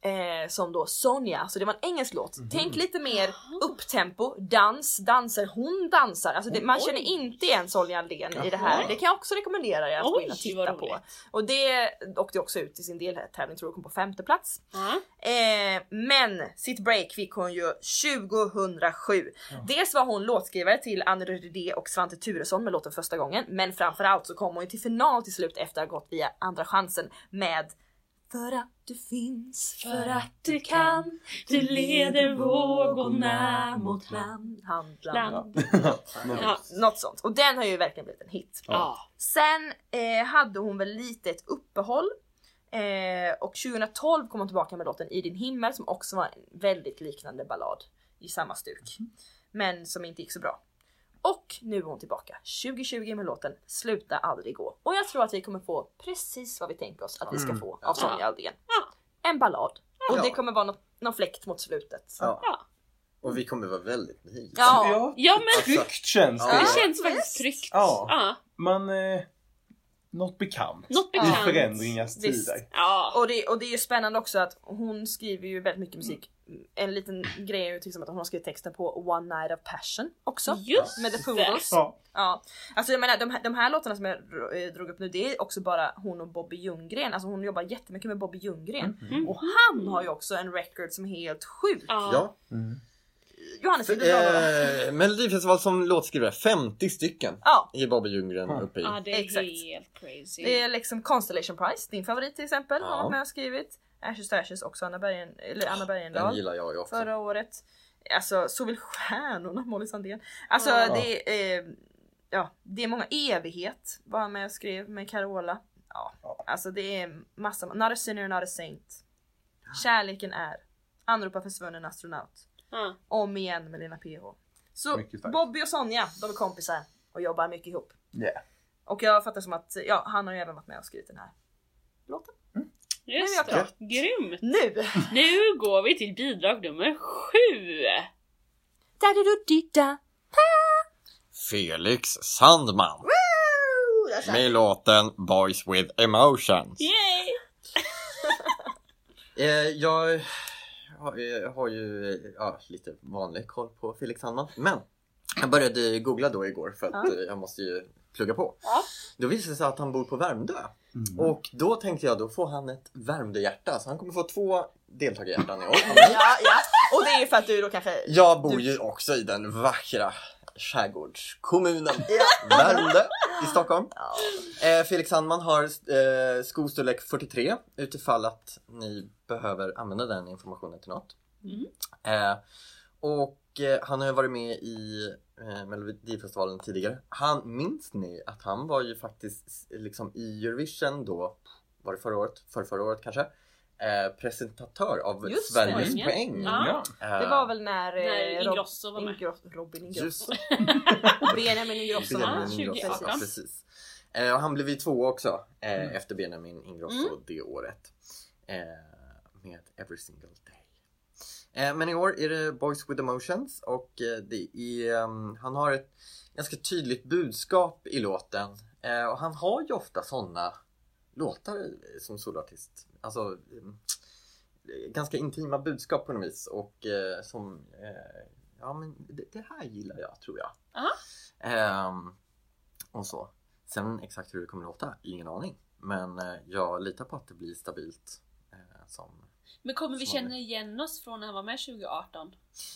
Eh, som då Sonja, så det var en engelsk låt. Tänk lite mer upptempo, dans, danser, hon dansar. Alltså det, man Oj. känner inte igen Sonja Aldén i det här. Det kan jag också rekommendera er att gå in och Oj, titta på. Och det åkte också ut i sin deltävling, tror jag kom på femte plats. Ja. Eh, men sitt break fick hon ju 2007. Dels var hon låtskrivare till Anne Rydé och Svante Turesson med låten första gången. Men framförallt så kom hon ju till final till slut efter att ha gått via Andra chansen med För att du finns, för att du kan Du leder vågorna mot land, handland. land. Ja. Något sånt. Och den har ju verkligen blivit en hit. Ja. Sen eh, hade hon väl lite ett uppehåll. Eh, och 2012 kom hon tillbaka med låten I din himmel som också var en väldigt liknande ballad i samma stuk. Men som inte gick så bra. Och nu är hon tillbaka 2020 med låten Sluta aldrig gå. Och jag tror att vi kommer få precis vad vi tänker oss att vi ska få av Sonja Aldén. En ballad. Och det kommer vara något, någon fläkt mot slutet. Ja. Ja. Och vi kommer vara väldigt nöjda. Ja. Ja, men tryggt känns Ja. det. det känns faktiskt tryggt. Ja. Ja. Man... Eh, något bekant. Något I bekant. förändringars Visst. tider. Ja. Och det, och det är ju spännande också att hon skriver ju väldigt mycket musik. En liten grej är ju till exempel att hon har skrivit texten på One Night of Passion också. Just Med The det. Poodles. Ja. Ja. Alltså jag menar de här, de här låtarna som jag eh, drog upp nu det är också bara hon och Bobby Ljunggren. Alltså hon jobbar jättemycket med Bobby Ljunggren. Mm. Och han har ju också en record som är helt sjuk. Ja. Ja. Johannes vill du? Eh, Melodifestival som låtskrivare, 50 stycken Ja. är Bobby Ljunggren Ja. uppe i. Ja det är Exakt. helt crazy. Det är liksom Constellation Prize, din favorit till exempel, har Ja. varit med och skrivit. Ashes to Ashes också Anna, Bergen, eller Anna Den Bergendahl. gillar jag ju också. förra året. Alltså så vill stjärnorna Molly Sandén. Alltså Ja. det är, eh, ja, det är många evighet var han med och skrev med Carola. Ja, Ja. alltså det är massa, Not a sinner, not a saint. Kärleken är. Anropa försvunnen astronaut. Ja. Om igen med Lena PH. Så. Bobby och Sonja, de är kompisar och jobbar mycket ihop. Yeah. Och jag fattar som att, ja han har ju även varit med och skrivit den här låten. Just det. klar. Grymt. Nu! Nu går vi till bidrag nummer sju. Felix Sandman Woo! Med låten Boys with Emotions. Yay! Eh, jag har, har ju eh, ja, lite vanlig koll på Felix Sandman. Men jag började googla då igår för att Ja. eh, jag måste ju plugga på. Ja. Då visade det sig att han bor på Värmdö. Mm. Och då tänkte jag då får han ett Värmdö-hjärta. Så han kommer få två deltagarhjärtan i år. Ja, ja. Och det är ju för att du då kanske... Jag bor Du- ju också i den vackra skärgårdskommunen Värmdö i Stockholm. Eh, Felix Sandman har eh, skostorlek 43 utifall att ni behöver använda den informationen till något. Mm. Eh, och eh, han har ju varit med i eh, Melodifestivalen tidigare. Han, minns ni att han var ju faktiskt liksom i Eurovision då, var det förra året? För förra året kanske? Eh, presentatör av Just det. Sveriges Poängen. poäng. Ja. Eh, Det var väl när, eh, När Ingrosso var med. Ingro- Robin Just Ingrosso. Benjamin Ingrosso. Benjamin. Benjamin Ingrosso, 2018. ja, precis. Eh, och han blev ju två också eh, Mm. efter Benjamin Ingrosso det året. Eh, med Every Single Day. Eh, men i år är det Boys with Emotions och eh, det är, ehm, han har ett ganska tydligt budskap i låten. Eh, och han har ju ofta sådana låtar eh, som soloartist. Alltså ganska intima budskap på något vis och eh, som eh, Ja men det, här gillar jag tror jag. Ehm, och så. Sen exakt hur det kommer låta, ingen aning. Men eh, jag litar på att det blir stabilt. Eh, som... Men kommer vi känna igen oss från när han var med 2018?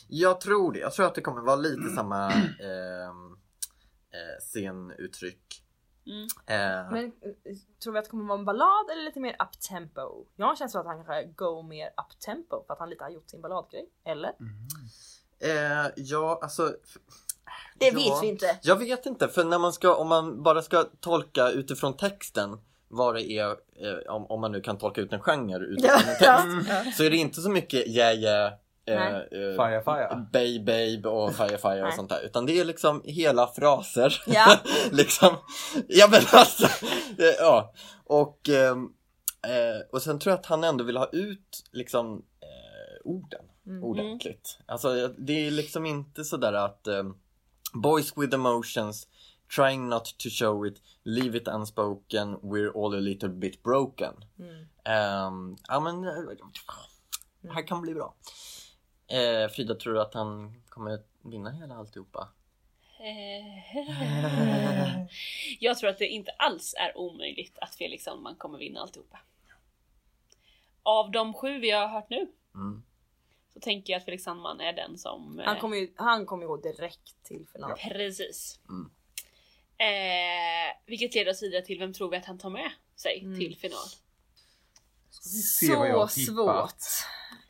Jag tror det. Jag tror att det kommer vara lite samma ehm, eh, scenuttryck. Mm. Eh, Men eh, tror vi att det kommer vara en ballad eller lite mer uptempo? Jag har känslan att han kanske går mer uptempo för att han lite har gjort sin balladgrej. Eller? eh, ja, alltså. Det ja, vet vi inte. Jag vet inte, för när man ska, om man bara ska tolka utifrån texten vad det är, eh, om, om man nu kan tolka ut en genre utifrån en text. ja. Så är det inte så mycket yeah yeah, eh, eh, Fire, fire. Babe babe och fire fire och sånt där. Utan det är liksom hela fraser. Ja. liksom. Ja men alltså. eh, ja. Och, ehm, eh, och sen tror jag att han ändå vill ha ut liksom eh, orden Mm. ordentligt. Alltså det är liksom inte sådär att ehm, Boys with emotions Trying not to show it Leave it unspoken We're all a little bit broken Mm. Ehm, ja men eh, det här kan bli bra. Eh, Frida, tror du att han kommer vinna hela alltihopa? Eh, Jag tror att det inte alls är omöjligt att Felix Sandman kommer vinna alltihopa. Av de sju vi har hört nu Mm. så tänker jag att Felix Sandman är den som... eh, Han kommer ju han kommer ju gå direkt till final. Precis. Mm. Eh, vilket leder oss vidare till vem tror vi att han tar med sig Mm. till final? Så svårt.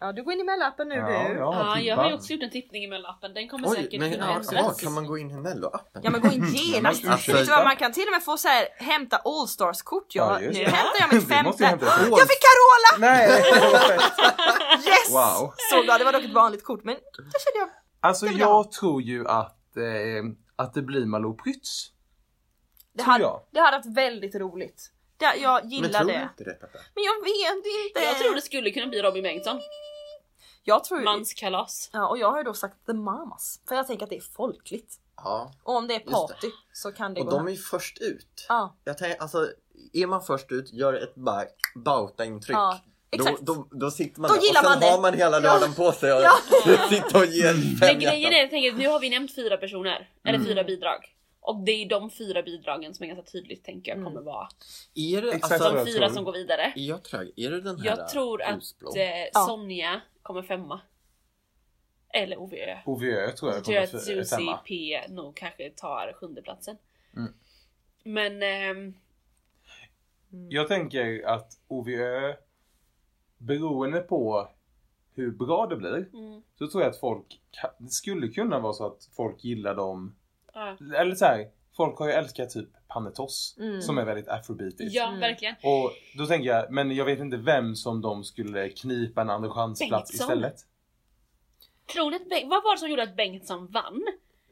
Ja du går in i mellappen nu Ja, du. jag Ja, har jag har ju också gjort en tippning i Mello-appen. Den kommer Oj, säkert men kunna ja, ändras. ja, kan man gå in i Mello-appen? Ja men gå in genast. Alltså, Vet du vad man kan till och med få så här hämta Allstars kort. Ja, Jag, just nu det. hämtar jag mitt femte. Jag fick Carola! Nej! Yes! Wow. Så glad, det var dock ett vanligt kort men det kände jag. Alltså jag jag tror ju att, eh, att det blir Malou Prytz. Det Tror hade, jag. det hade varit väldigt roligt. Det, jag Men gillar tror du det. inte det Peppe? Men jag vet inte. Jag tror det skulle kunna bli Robin Bengtsson. Jag tror Manskalas. Ja, och jag har ju då sagt The Mamas. För jag tänker att det är folkligt. Ja, Och om det är Just det. party så kan det och gå de hem. är ju först ut. Ja, Jag tänker, alltså, är man först ut, gör ett bara bauta-intryck. Ja, Då, exakt. då, då sitter man Då där gillar och sen man det. har man hela lördagen på sig och Ja. sitta och ge Men fem grejen är, jag tänker, nu har vi nämnt fyra personer. Eller Mm. fyra bidrag. Och det är de fyra bidragen som är ganska tydligt tänker jag Mm. kommer vara Är det, Exakt alltså, de jag fyra tror. som går vidare. är jag trög? Är det den här Jag tror att eh, Ja. Sonja kommer femma. Eller OVÖ. OVÖ tror jag Jag tror att kommer f- Susie. P nog kanske tar sjundeplatsen. Mm. Men ehm, Jag tänker att OVÖ, beroende på hur bra det blir, mm, så tror jag att folk, det skulle kunna vara så att folk gillar dem. Ja, Eller så här, folk har ju älskat typ Panetos, Mm. som är väldigt afrobeatisk. ja Mm. verkligen. Och då tänker jag, men jag vet inte vem som de skulle knipa en andra chansplats istället. Tror ni att Beng- vad var det som gjorde att Bengtsson vann?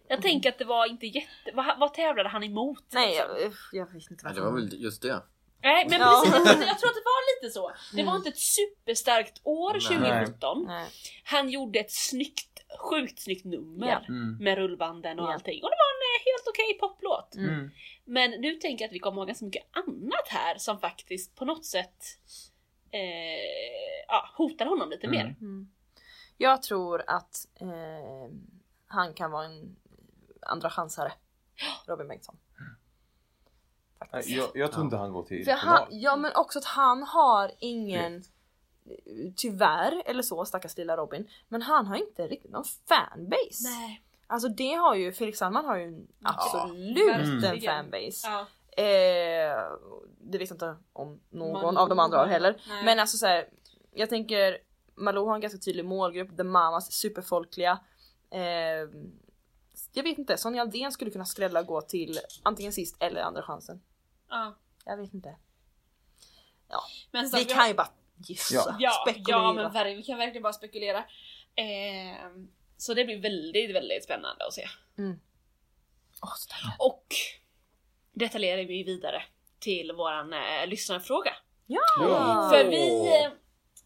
Jag tänker att det var inte jätte... Vad, vad tävlade han emot? nej liksom? jag, usch, jag vet inte varför. det var väl just det. Nej men Ja. precis, jag tror, att det var lite så. Det var Mm. inte ett superstarkt år Nej. 2017. Nej. Han gjorde ett snyggt, sjukt snyggt nummer Ja. Mm. med rullbanden och Ja. allting. Och det var en eh, helt okej poplåt. Mm. Mm. Men nu tänker jag att vi kommer ha ganska mycket annat här som faktiskt på något sätt eh, ja, hotar honom lite Mm. mer. Mm. Jag tror att eh, han kan vara en andra chansare. Robin Bengtsson. Faktiskt. Jag, jag tror inte han går till För han, final. ja men också att han har ingen Tyvärr eller så stackars lilla Robin Men han har inte riktigt någon fanbase Nej. Alltså det har ju Felix Sandman har ju en absolut en verkligen. fanbase Ja. eh, Det vet jag inte om någon Man- av de andra har heller Nej. Men alltså så här, Jag tänker Malou har en ganska tydlig målgrupp, The Mamas superfolkliga eh, Jag vet inte, Sonja Aldén skulle kunna skrälla och gå till antingen sist eller andra chansen Ja. Jag vet inte Men Vi så- kan ju bara gissa, Ja. spekulera. ja men ver- vi kan verkligen bara spekulera. Eh, så det blir väldigt, väldigt spännande att se. Så taggad. Och detta leder vi vidare till våran eh, lyssnarfråga. Ja! För vi, eh,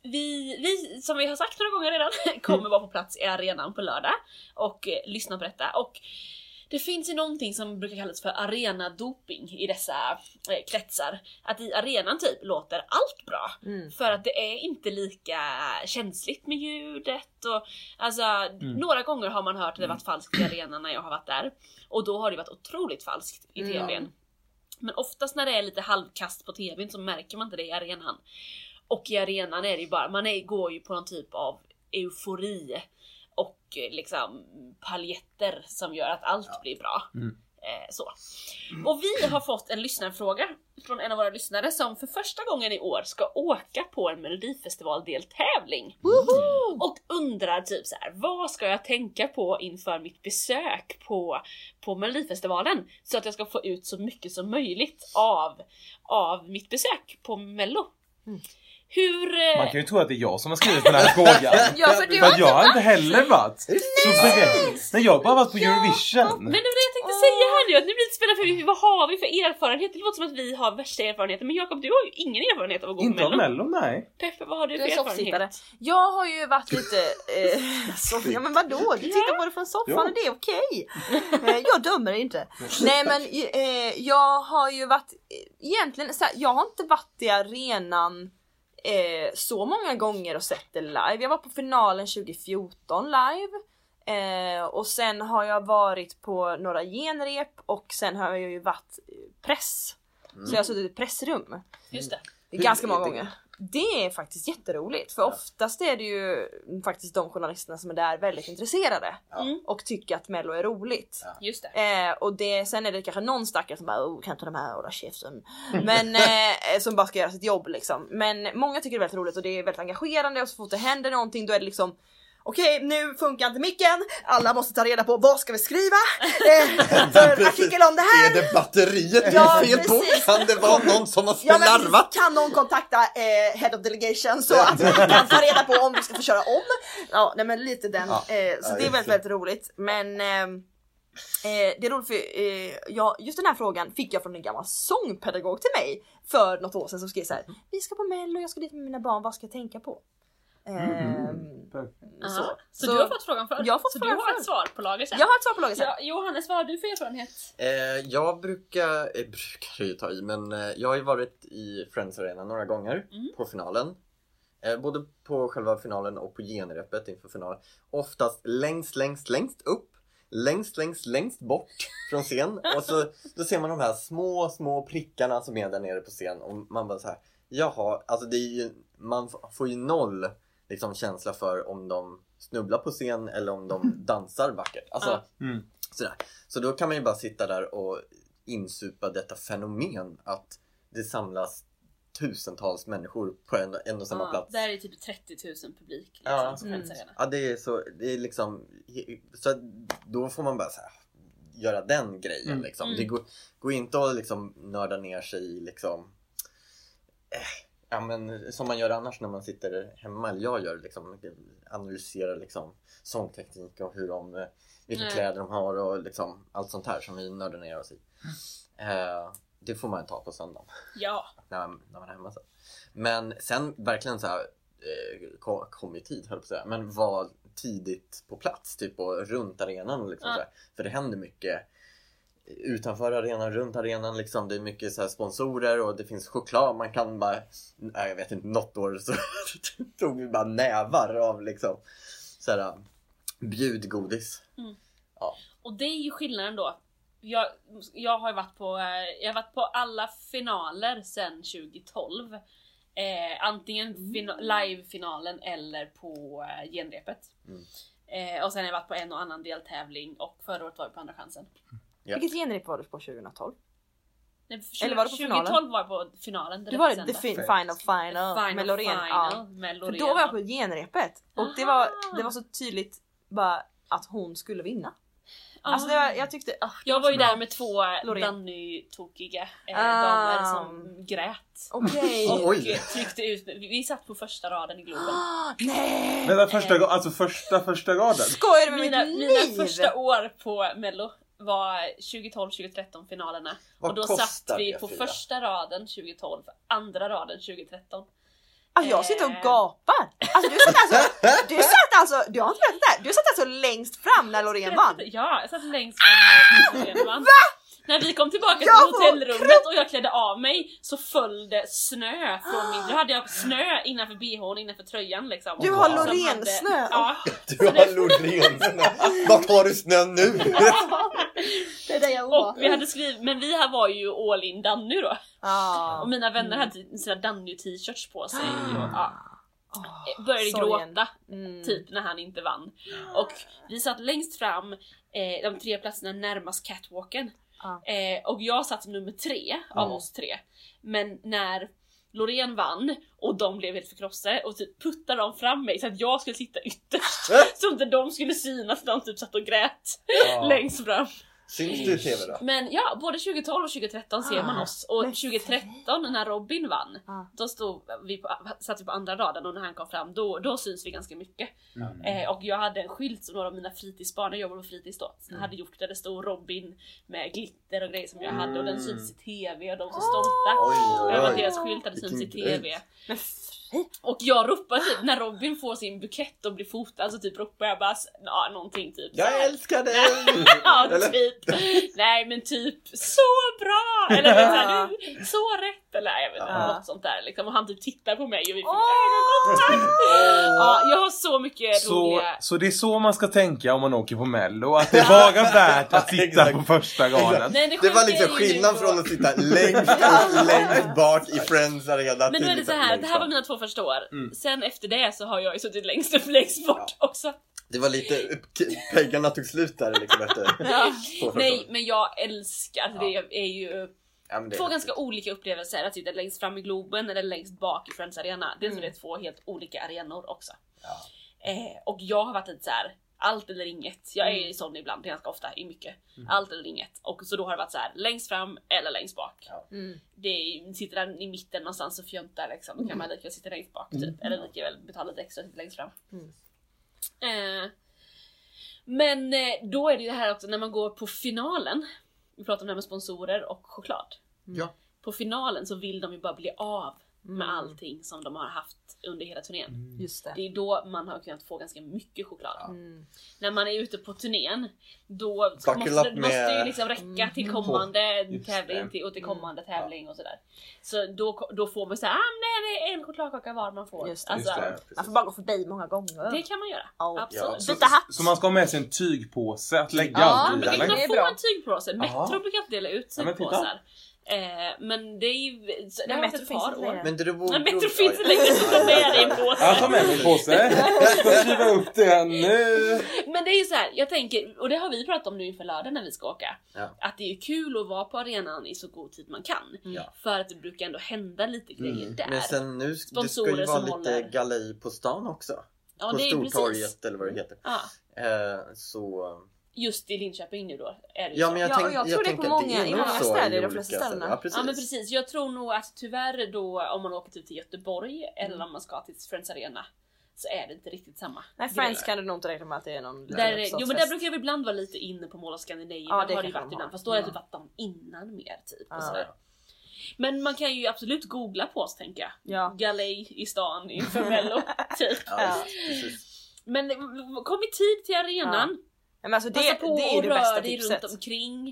vi, vi, som vi har sagt några gånger redan, kommer vara på plats i arenan på lördag och eh, lyssna på detta. Och det finns ju någonting som brukar kallas för arenadoping i dessa eh, kretsar. Att i arenan typ låter allt bra. Mm. För att det är inte lika känsligt med ljudet och alltså några gånger har man hört att det varit falskt i arenan när jag har varit där. Och då har det varit otroligt falskt i Mm. tvn. Men oftast när det är lite halvkast på tvn så märker man inte det i arenan. Och i arenan är det ju bara, man är, går ju på någon typ av eufori liksom paljetter som gör att allt blir bra. Mm. Eh, så. Och vi har fått en lyssnarfråga från en av våra lyssnare som för första gången i år ska åka på en melodifestivaldeltävling. Och undrar typ så här: vad ska jag tänka på inför mitt besök på, på melodifestivalen? Så att jag ska få ut så mycket som möjligt av, av mitt besök på mello. Mm. Hur... eh, Man kan ju tro att det är jag som har skrivit den här frågan. Ja för du För har att jag har inte heller varit så beredd. Nej, jag har bara varit på Eurovision. Men det var det jag tänkte säga här nu, att nu blir det spännande för vad har vi för erfarenhet? Det låter som att vi har värsta erfarenheten men Jakob du har ju ingen erfarenhet av att gå på Inte av mello. Mello, nej. Peppe vad har du Du för erfarenhet? Jag har ju varit lite... Eh, så, ja men vadå? Du tittar på det från soffan och det är okej. Eh, jag dömer inte. Nej men eh, jag har ju varit... Egentligen så här, jag har inte varit i arenan eh, så många gånger och sett det live. Jag var på finalen 2014 live. Eh, och sen har jag varit på några genrep och sen har jag ju varit eh, press. Så jag har suttit i pressrum. Just det. Ganska många gånger. Det är faktiskt jätteroligt för oftast är det ju faktiskt de journalisterna som är där väldigt intresserade Mm. och tycker att mello är roligt. Just det. Eh, och det, sen är det kanske någon stackare som bara oh, kan inte de här hålla käften. Men eh, som bara ska göra sitt jobb liksom. Men många tycker det är väldigt roligt och det är väldigt engagerande och så fort det händer någonting då är det liksom Okej nu funkar inte micken, alla måste ta reda på vad ska vi skriva eh, för artikel om det här. Är det batteriet Ja, det är fel på? Kan det vara någon som har Ja, men slarvat? kan någon kontakta eh, Head of Delegation så att vi kan ta reda på om vi ska få köra om? Ja, nej men lite den. Ja. Eh, så Ja, det är väldigt, väldigt roligt. Men eh, Eh, det är roligt för eh, ja, just den här frågan fick jag från en gammal sångpedagog till mig för något år sedan som skrev så här. Vi ska på mello, jag ska dit med mina barn, vad ska jag tänka på? Ehm, Perfekt. Så, så. så, Så- du har fått frågan förr? Jag har fått så frågan du har förr. ett svar på lager sen? jag har ett svar på laget sen. Ja, Johannes, vad har du för erfarenhet? Eh, jag brukar, eh, brukar ju ta i, men eh, jag har ju varit i Friends Arena några gånger Mm. på finalen. Eh, både på själva finalen och på genrepet inför finalen. Oftast längst, längst, längst upp. Längst, längst, längst bort från scen. Och så då ser man de här små, små prickarna som är där nere på scen. Och man bara så här, jaha, alltså det är ju, man får ju noll liksom, känsla för om de snubblar på scen eller om de dansar vackert. Alltså. Mm. Sådär. Så då kan man ju bara sitta där och insupa detta fenomen att det samlas tusentals människor på en, en och samma Ja, plats. Där är typ 30 000 publik. Liksom, Ja. som Mm. Ja, det är så, det är liksom, så då får man bara så här, göra den grejen Mm. liksom. Mm. Det går, går inte att liksom nörda ner sig i liksom, eh, ja men som man gör annars när man sitter hemma, eller jag gör liksom, analyserar liksom sångteknik och hur de, vilka Nej. kläder de har och liksom allt sånt här som vi nördar ner oss i. Eh, det får man ta på söndagen Ja. när man, när man är hemma sen. Men sen verkligen så här eh, kom, kom i tid höll på att säga. Men var tidigt på plats typ och runt arenan och liksom så här. För det händer mycket utanför arenan, runt arenan liksom. Det är mycket så här sponsorer och det finns choklad. Man kan bara, nej, jag vet inte, något år så tog vi bara nävar av liksom så här bjudgodis. Och det är ju skillnaden då. Jag, jag har varit på, eh, jag har varit på alla finaler sedan 2012. Eh, antingen fina- live-finalen eller på eh, genrepet. Mm. Eh, och sen har jag varit på en och annan deltävling och förra året var jag på andra chansen. Ja. Vilket genrep var du på 2012? Nej, för Eller var det på 2012 finalen? var jag på finalen. Du var det the fi- Fett. final final, Final med Loreen. final Ja. med För då var jag på genrepet och det var, det var så tydligt bara att hon skulle vinna. Ah. Alltså det var, jag tyckte, det Jag var ju så bra. där med två. Danny-tokiga eh, Ah. damer som grät. Okej. Oh, Och oj. tryckte ut, vi, vi satt på första raden i Globen. Ah, Nej! Vänta, första, gången- alltså första, första raden? Skojar du med Mina, mitt mina liv? första år på mello var 2012-2013 finalerna. Vad och då satt vi på Frida? första raden 2012, andra raden 2013. Alltså jag sitter och Eh. gapar. Alltså du satt alltså, du satt alltså, du har inte vetat det här, du satt alltså längst fram när Loreen vann. Ja, jag satt längst fram när Loreen vann. När vi kom tillbaka till Jag hotellrummet och jag klädde av mig så föll det snö från min... Då hade jag snö innanför bhn, innanför tröjan liksom. Du har Loreen-snö. Ja. Du har Loreen Vart har du snön nu? Det är det jag Och vi hade skrivit, men vi här var ju all in Danny då. Och Ah. mina vänner hade sina Danny t-shirts på sig. Och, ja, Oh, började sorgen. gråta Mm. typ när han inte vann. Och vi satt längst fram, eh, de tre platserna närmast catwalken. Eh, och jag satt som nummer tre av oss tre. Men när Loreen vann och de blev helt förkrossade och typ puttade de fram mig så att jag skulle sitta ytterst. så inte de skulle synas när de typ satt och grät längst fram. Syns du i TV då? Men ja, både 2012 och 2013 ser man Ah, oss. Och men 2013 när Robin vann, Ah. då stod vi på, satt vi på andra raden och när han kom fram då, då syns vi ganska mycket. Eh, och jag hade en skylt som några av mina fritidsbarn, jag jobbade på fritids då, så hade gjort där det stod Robin med glitter och grejer som jag hade och den syns i TV och de är så stolta. Oj, oj, Det var oj. deras skylt hade synts i TV. Och jag ropar typ när Robin får sin bukett och blir fotad så typ ropar jag bara ja, någonting typ Jag älskar dig! ja, typ. Nej men typ så bra! Eller typ såhär, du, så rätt! Eller jag vet inte, Ja. något sånt där liksom. Och han typ tittar på mig och vi fick ögonkontakt! Ja, jag har så mycket Så, roliga... så det är så man ska tänka om man åker på mello, att det är bara värt att Exakt. på första raden. Nej, Det sjuka var liksom skillnad från att sitta längst längst bak i Friends arena Men då till är det så här, det här var mina två första år. Mm. Sen efter det så har jag ju suttit längst upp, längst bort också. Det var lite, pengarna tog slut där liksom efter första Nej, men jag älskar, det är ju ja, det är två ganska olika upplevelser att sitta längst fram i Globen eller längst bak i Friends Arena. Dels är Mm. det två helt olika arenor också. Ja. Eh, och jag har varit lite så här. Allt eller inget. Jag är Mm. i sån ibland, ganska ofta, i mycket. Allt eller inget. Och så då har det varit så här längst fram eller längst bak. Mm. Det är, sitter där i mitten någonstans och fjöntar liksom. Då kan man lika väl sitta längst bak typ. Eller lika väl betala lite extra och sitta längst fram. Mm. Eh, men eh, då är det ju det här också när man går på finalen. Vi pratar om det här med sponsorer och choklad. Ja. På finalen så vill de ju bara bli av med Mm. allting som de har haft under hela turnén. Just det. Det är då man har kunnat få ganska mycket choklad. Mm. När man är ute på turnén, då Buckle måste, det måste ju med- liksom räcka till Mm. kommande Just tävling till, och till kommande tävling och sådär. Så då, då får man säga ah, men det är en chokladkaka var man får. Just det. Alltså, Just det. Ja. Man får bara gå förbi många gånger. det kan man göra. Ja. Absolut. Ja, Så, Byta hatt. så man ska ha med sig en tygpåse att lägga Ja, allt Man i kunna Det är få en tygpåse. Metro Jaha. brukar dela ut Ja, tygpåsar. Eh, men det är ju... Det Men har varit Metro ett finns par inte år. längre. Men det Metro finns inte längre så ta med dig en påse. Jag tar med mig en påse. Jag ska skriva upp det nu. Men det är ju så här, jag tänker, och det har vi pratat om nu inför lördag när vi ska åka. Ja. Att det är kul att vara på arenan i så god tid man kan. Ja. För att det brukar ändå hända lite grejer Mm. där. Men sen nu, det ska Sponsorer ju vara lite håller. galej på stan också. ja, på det är ju precis. Stortorget eller vad det heter. Ja, Eh, så... just i Linköping nu då. Är det ju Ja så. men jag, Ja, och tänk, jag tror det är på många- i många städer, i de flesta ställena. Ja, precis. Ja men precis, jag tror nog att tyvärr då om man åker typ till Göteborg eller Mm. om man ska till Friends Arena så är det inte riktigt samma. Nej Friends kan du nog inte räkna med att det är någon Där, är- jo men där brukar vi ibland vara lite inne på Mall of Scandinavia. Ja, har det det kanske varit de innan. Fast då har det Ja. typ varit de innan mer typ. Ja. Och sådär. Men man kan ju absolut googla på oss tänker jag. Ja. Galej i stan inför mello. typ. Ja. Men kom i tid till arenan. Men alltså det, Passa på det är det rör bästa dig tipset. runt omkring.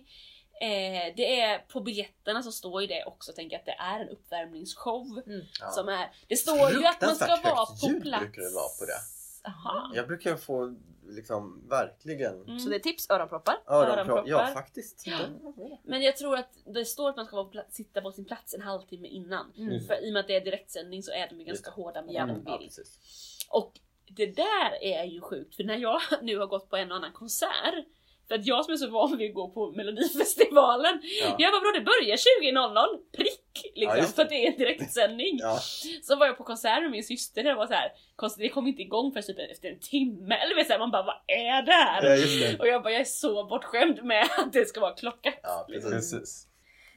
Eh, det är på biljetterna så står ju det också, tänker att det är en uppvärmningsshow. Mm. Ja. Som är, det står ju att man ska vara på ljud plats. brukar det vara på det. Aha. Jag brukar få liksom verkligen Mm. Så det är tips öronproppar. öronproppar. Ja faktiskt. Ja. Ja. Men jag tror att det står att man ska vara på sitta på sin plats en halvtimme innan. Mm. För i och med att det är direktsändning så är de ju ganska hårda med Ja. vad de Ja, vill. precis. Och det där är ju sjukt, för när jag nu har gått på en och annan konsert för att jag som är så van vid att gå på melodifestivalen Ja. Jag bara bro det börjar 20.00 prick! Liksom, Ja, för att det är en direktsändning. Ja. Så var jag på konsert med min syster och det var så här, konstigt, det kom inte igång förrän typ efter en timme. Eller vet, så här, man bara vad är det här? Ja, det. Och jag bara jag är så bortskämd med att det ska vara klockat. Ja, precis. Precis.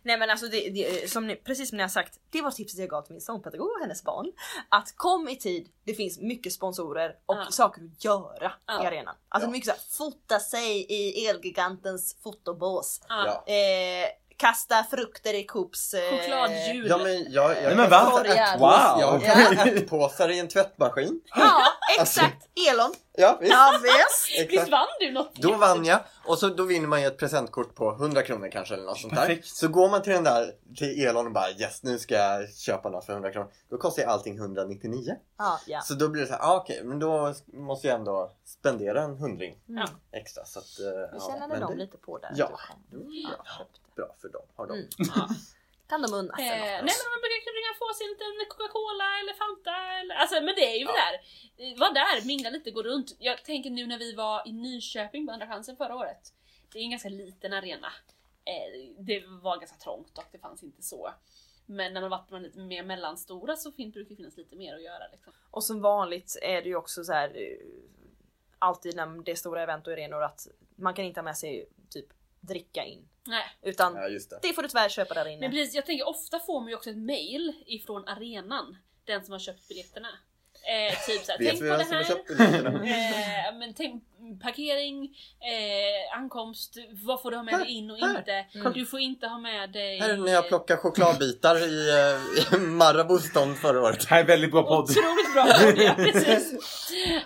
Nej men alltså det, det, som ni, precis som ni har sagt, det var tipset jag gav till min sångpedagog och hennes barn. Att kom i tid, det finns mycket sponsorer och Ja. saker att göra Ja. i arenan. Alltså Ja. mycket såhär, fota sig i Elgigantens fotobås. Eh, kasta frukter i Coops... Eh, Chokladhjul. Ja men jag, jag Nej men va? Korgar. Wow! Jag har ärtpåsar i en tvättmaskin. Ja, exakt! Elon. Ja visst. Ja visst! Visst vann du något? Då vann jag och så då vinner man ju ett presentkort på 100 kronor kanske eller något sånt där. Perfekt. Så går man till den där till Elon och bara yes nu ska jag köpa något för 100 kronor. Då kostar ju allting 199. Ja, ja. Så då blir det så här, ah, okej men då måste jag ändå spendera en hundring Mm. extra. Så att, Vi ja, känner dem det- lite på där. Ja. Ja. Ja, köpte. Bra för dem. Har de. Mm. Kan de unna Eh, sig nej något? men man brukar ringa få sig en liten Coca-Cola eller Fanta eller, alltså men det är ju Ja. där. Eh, Var där, mingla lite, gå runt. Jag tänker nu när vi var i Nyköping på Andra chansen förra året. Det är en ganska liten arena. Eh, det var ganska trångt och det fanns inte så. Men när man varit på lite mer mellanstora så fin- brukar det finnas lite mer att göra. Liksom. Och som vanligt är det ju också så här eh, alltid när det är stora event och arenor att man kan inte ha med sig typ dricka in. Nej. Utan Ja just det. det får du tyvärr köpa där Men inne. precis, jag tänker ofta får man ju också ett mail ifrån arenan. Den som har köpt biljetterna. Eh, typ såhär, tänk på det här. Eh, men tänk, parkering, eh, ankomst, vad får du ha med dig in och Här, inte? Du får inte ha med dig... Här är när jag plockar chokladbitar i, eh, i Marabous stånd förra året. Det här är väldigt bra podd. Otroligt bra podd, ja, precis.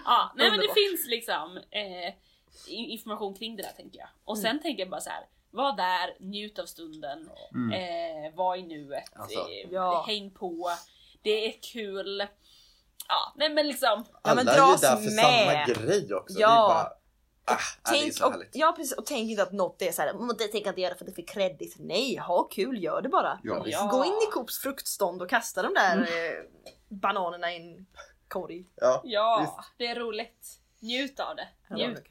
Ja, nej men det finns liksom eh, information kring det där tänker jag. Och sen tänker jag bara så här. var där, njut av stunden, Mm. eh, var i nuet, Alltså. eh, Ja. häng på, det är kul. Ja, nej men liksom. Ja, men Alla är ju dras där för med. samma grej också. Ja. Det bara, ah, ja, det är Tänk, och, ja precis, och tänk inte att något är såhär, "Mm, det tänker jag inte göra för det är för kreddigt. Nej, ha kul, gör det bara. Ja. Ja. Gå in i Coops fruktstånd och kasta de där eh, bananerna i en korg. Ja. Ja, det är roligt. Njut av det. Njut.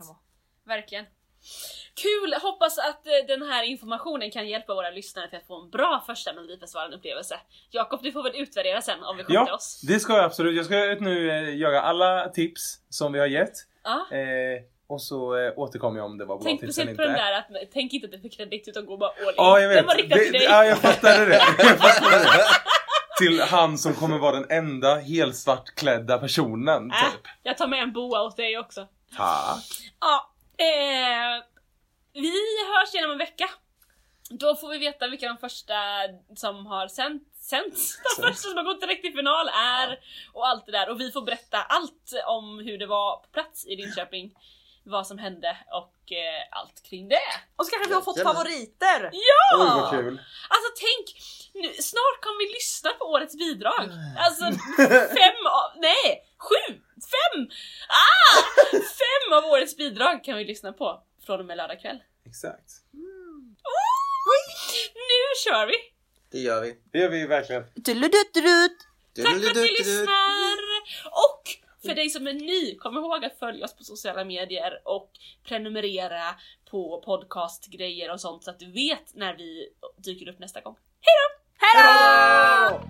Verkligen. Kul! Hoppas att eh, den här informationen kan hjälpa våra lyssnare till att få en bra första Melodifestivalen-upplevelse. Jakob, du får väl utvärdera sen om vi kommer till Ja, oss. det ska jag absolut. Jag ska nu eh, göra alla tips som vi har gett. Ja. Eh, och så eh, återkommer jag om det var bra Tänk tips eller speciellt på inte. den där att tänk inte att det är för kredit utan gå bara all in. Ja, jag vet. Den var riktad Det- till dig. Ja, jag fattade det. Jag fattade det. Till han som kommer vara den enda helsvartklädda personen, Äh, typ. jag tar med en boa åt dig också. Tack. Ja, eh, vi hörs igen om en vecka. Då får vi veta vilka de första som har sänt, sänts, de första som har gått direkt till final är och allt det där. Och vi får berätta allt om hur det var på plats i Linköping, vad som hände och eh, allt kring det. Och så kanske vi har fått favoriter! Ja! Oj, vad kul. Alltså tänk, nu, snart kommer vi lyssna på årets bidrag. Alltså fem av, nej, sju, fem! Ah! Fem av årets bidrag kan vi lyssna på från och med lördag kväll. Exakt. Nu kör vi! Det gör vi. Det gör vi verkligen. Tack för att ni lyssnar! Och för dig som är ny, kom ihåg att följa oss på sociala medier och prenumerera på podcastgrejer och sånt så att du vet när vi dyker upp nästa gång. Hejdå!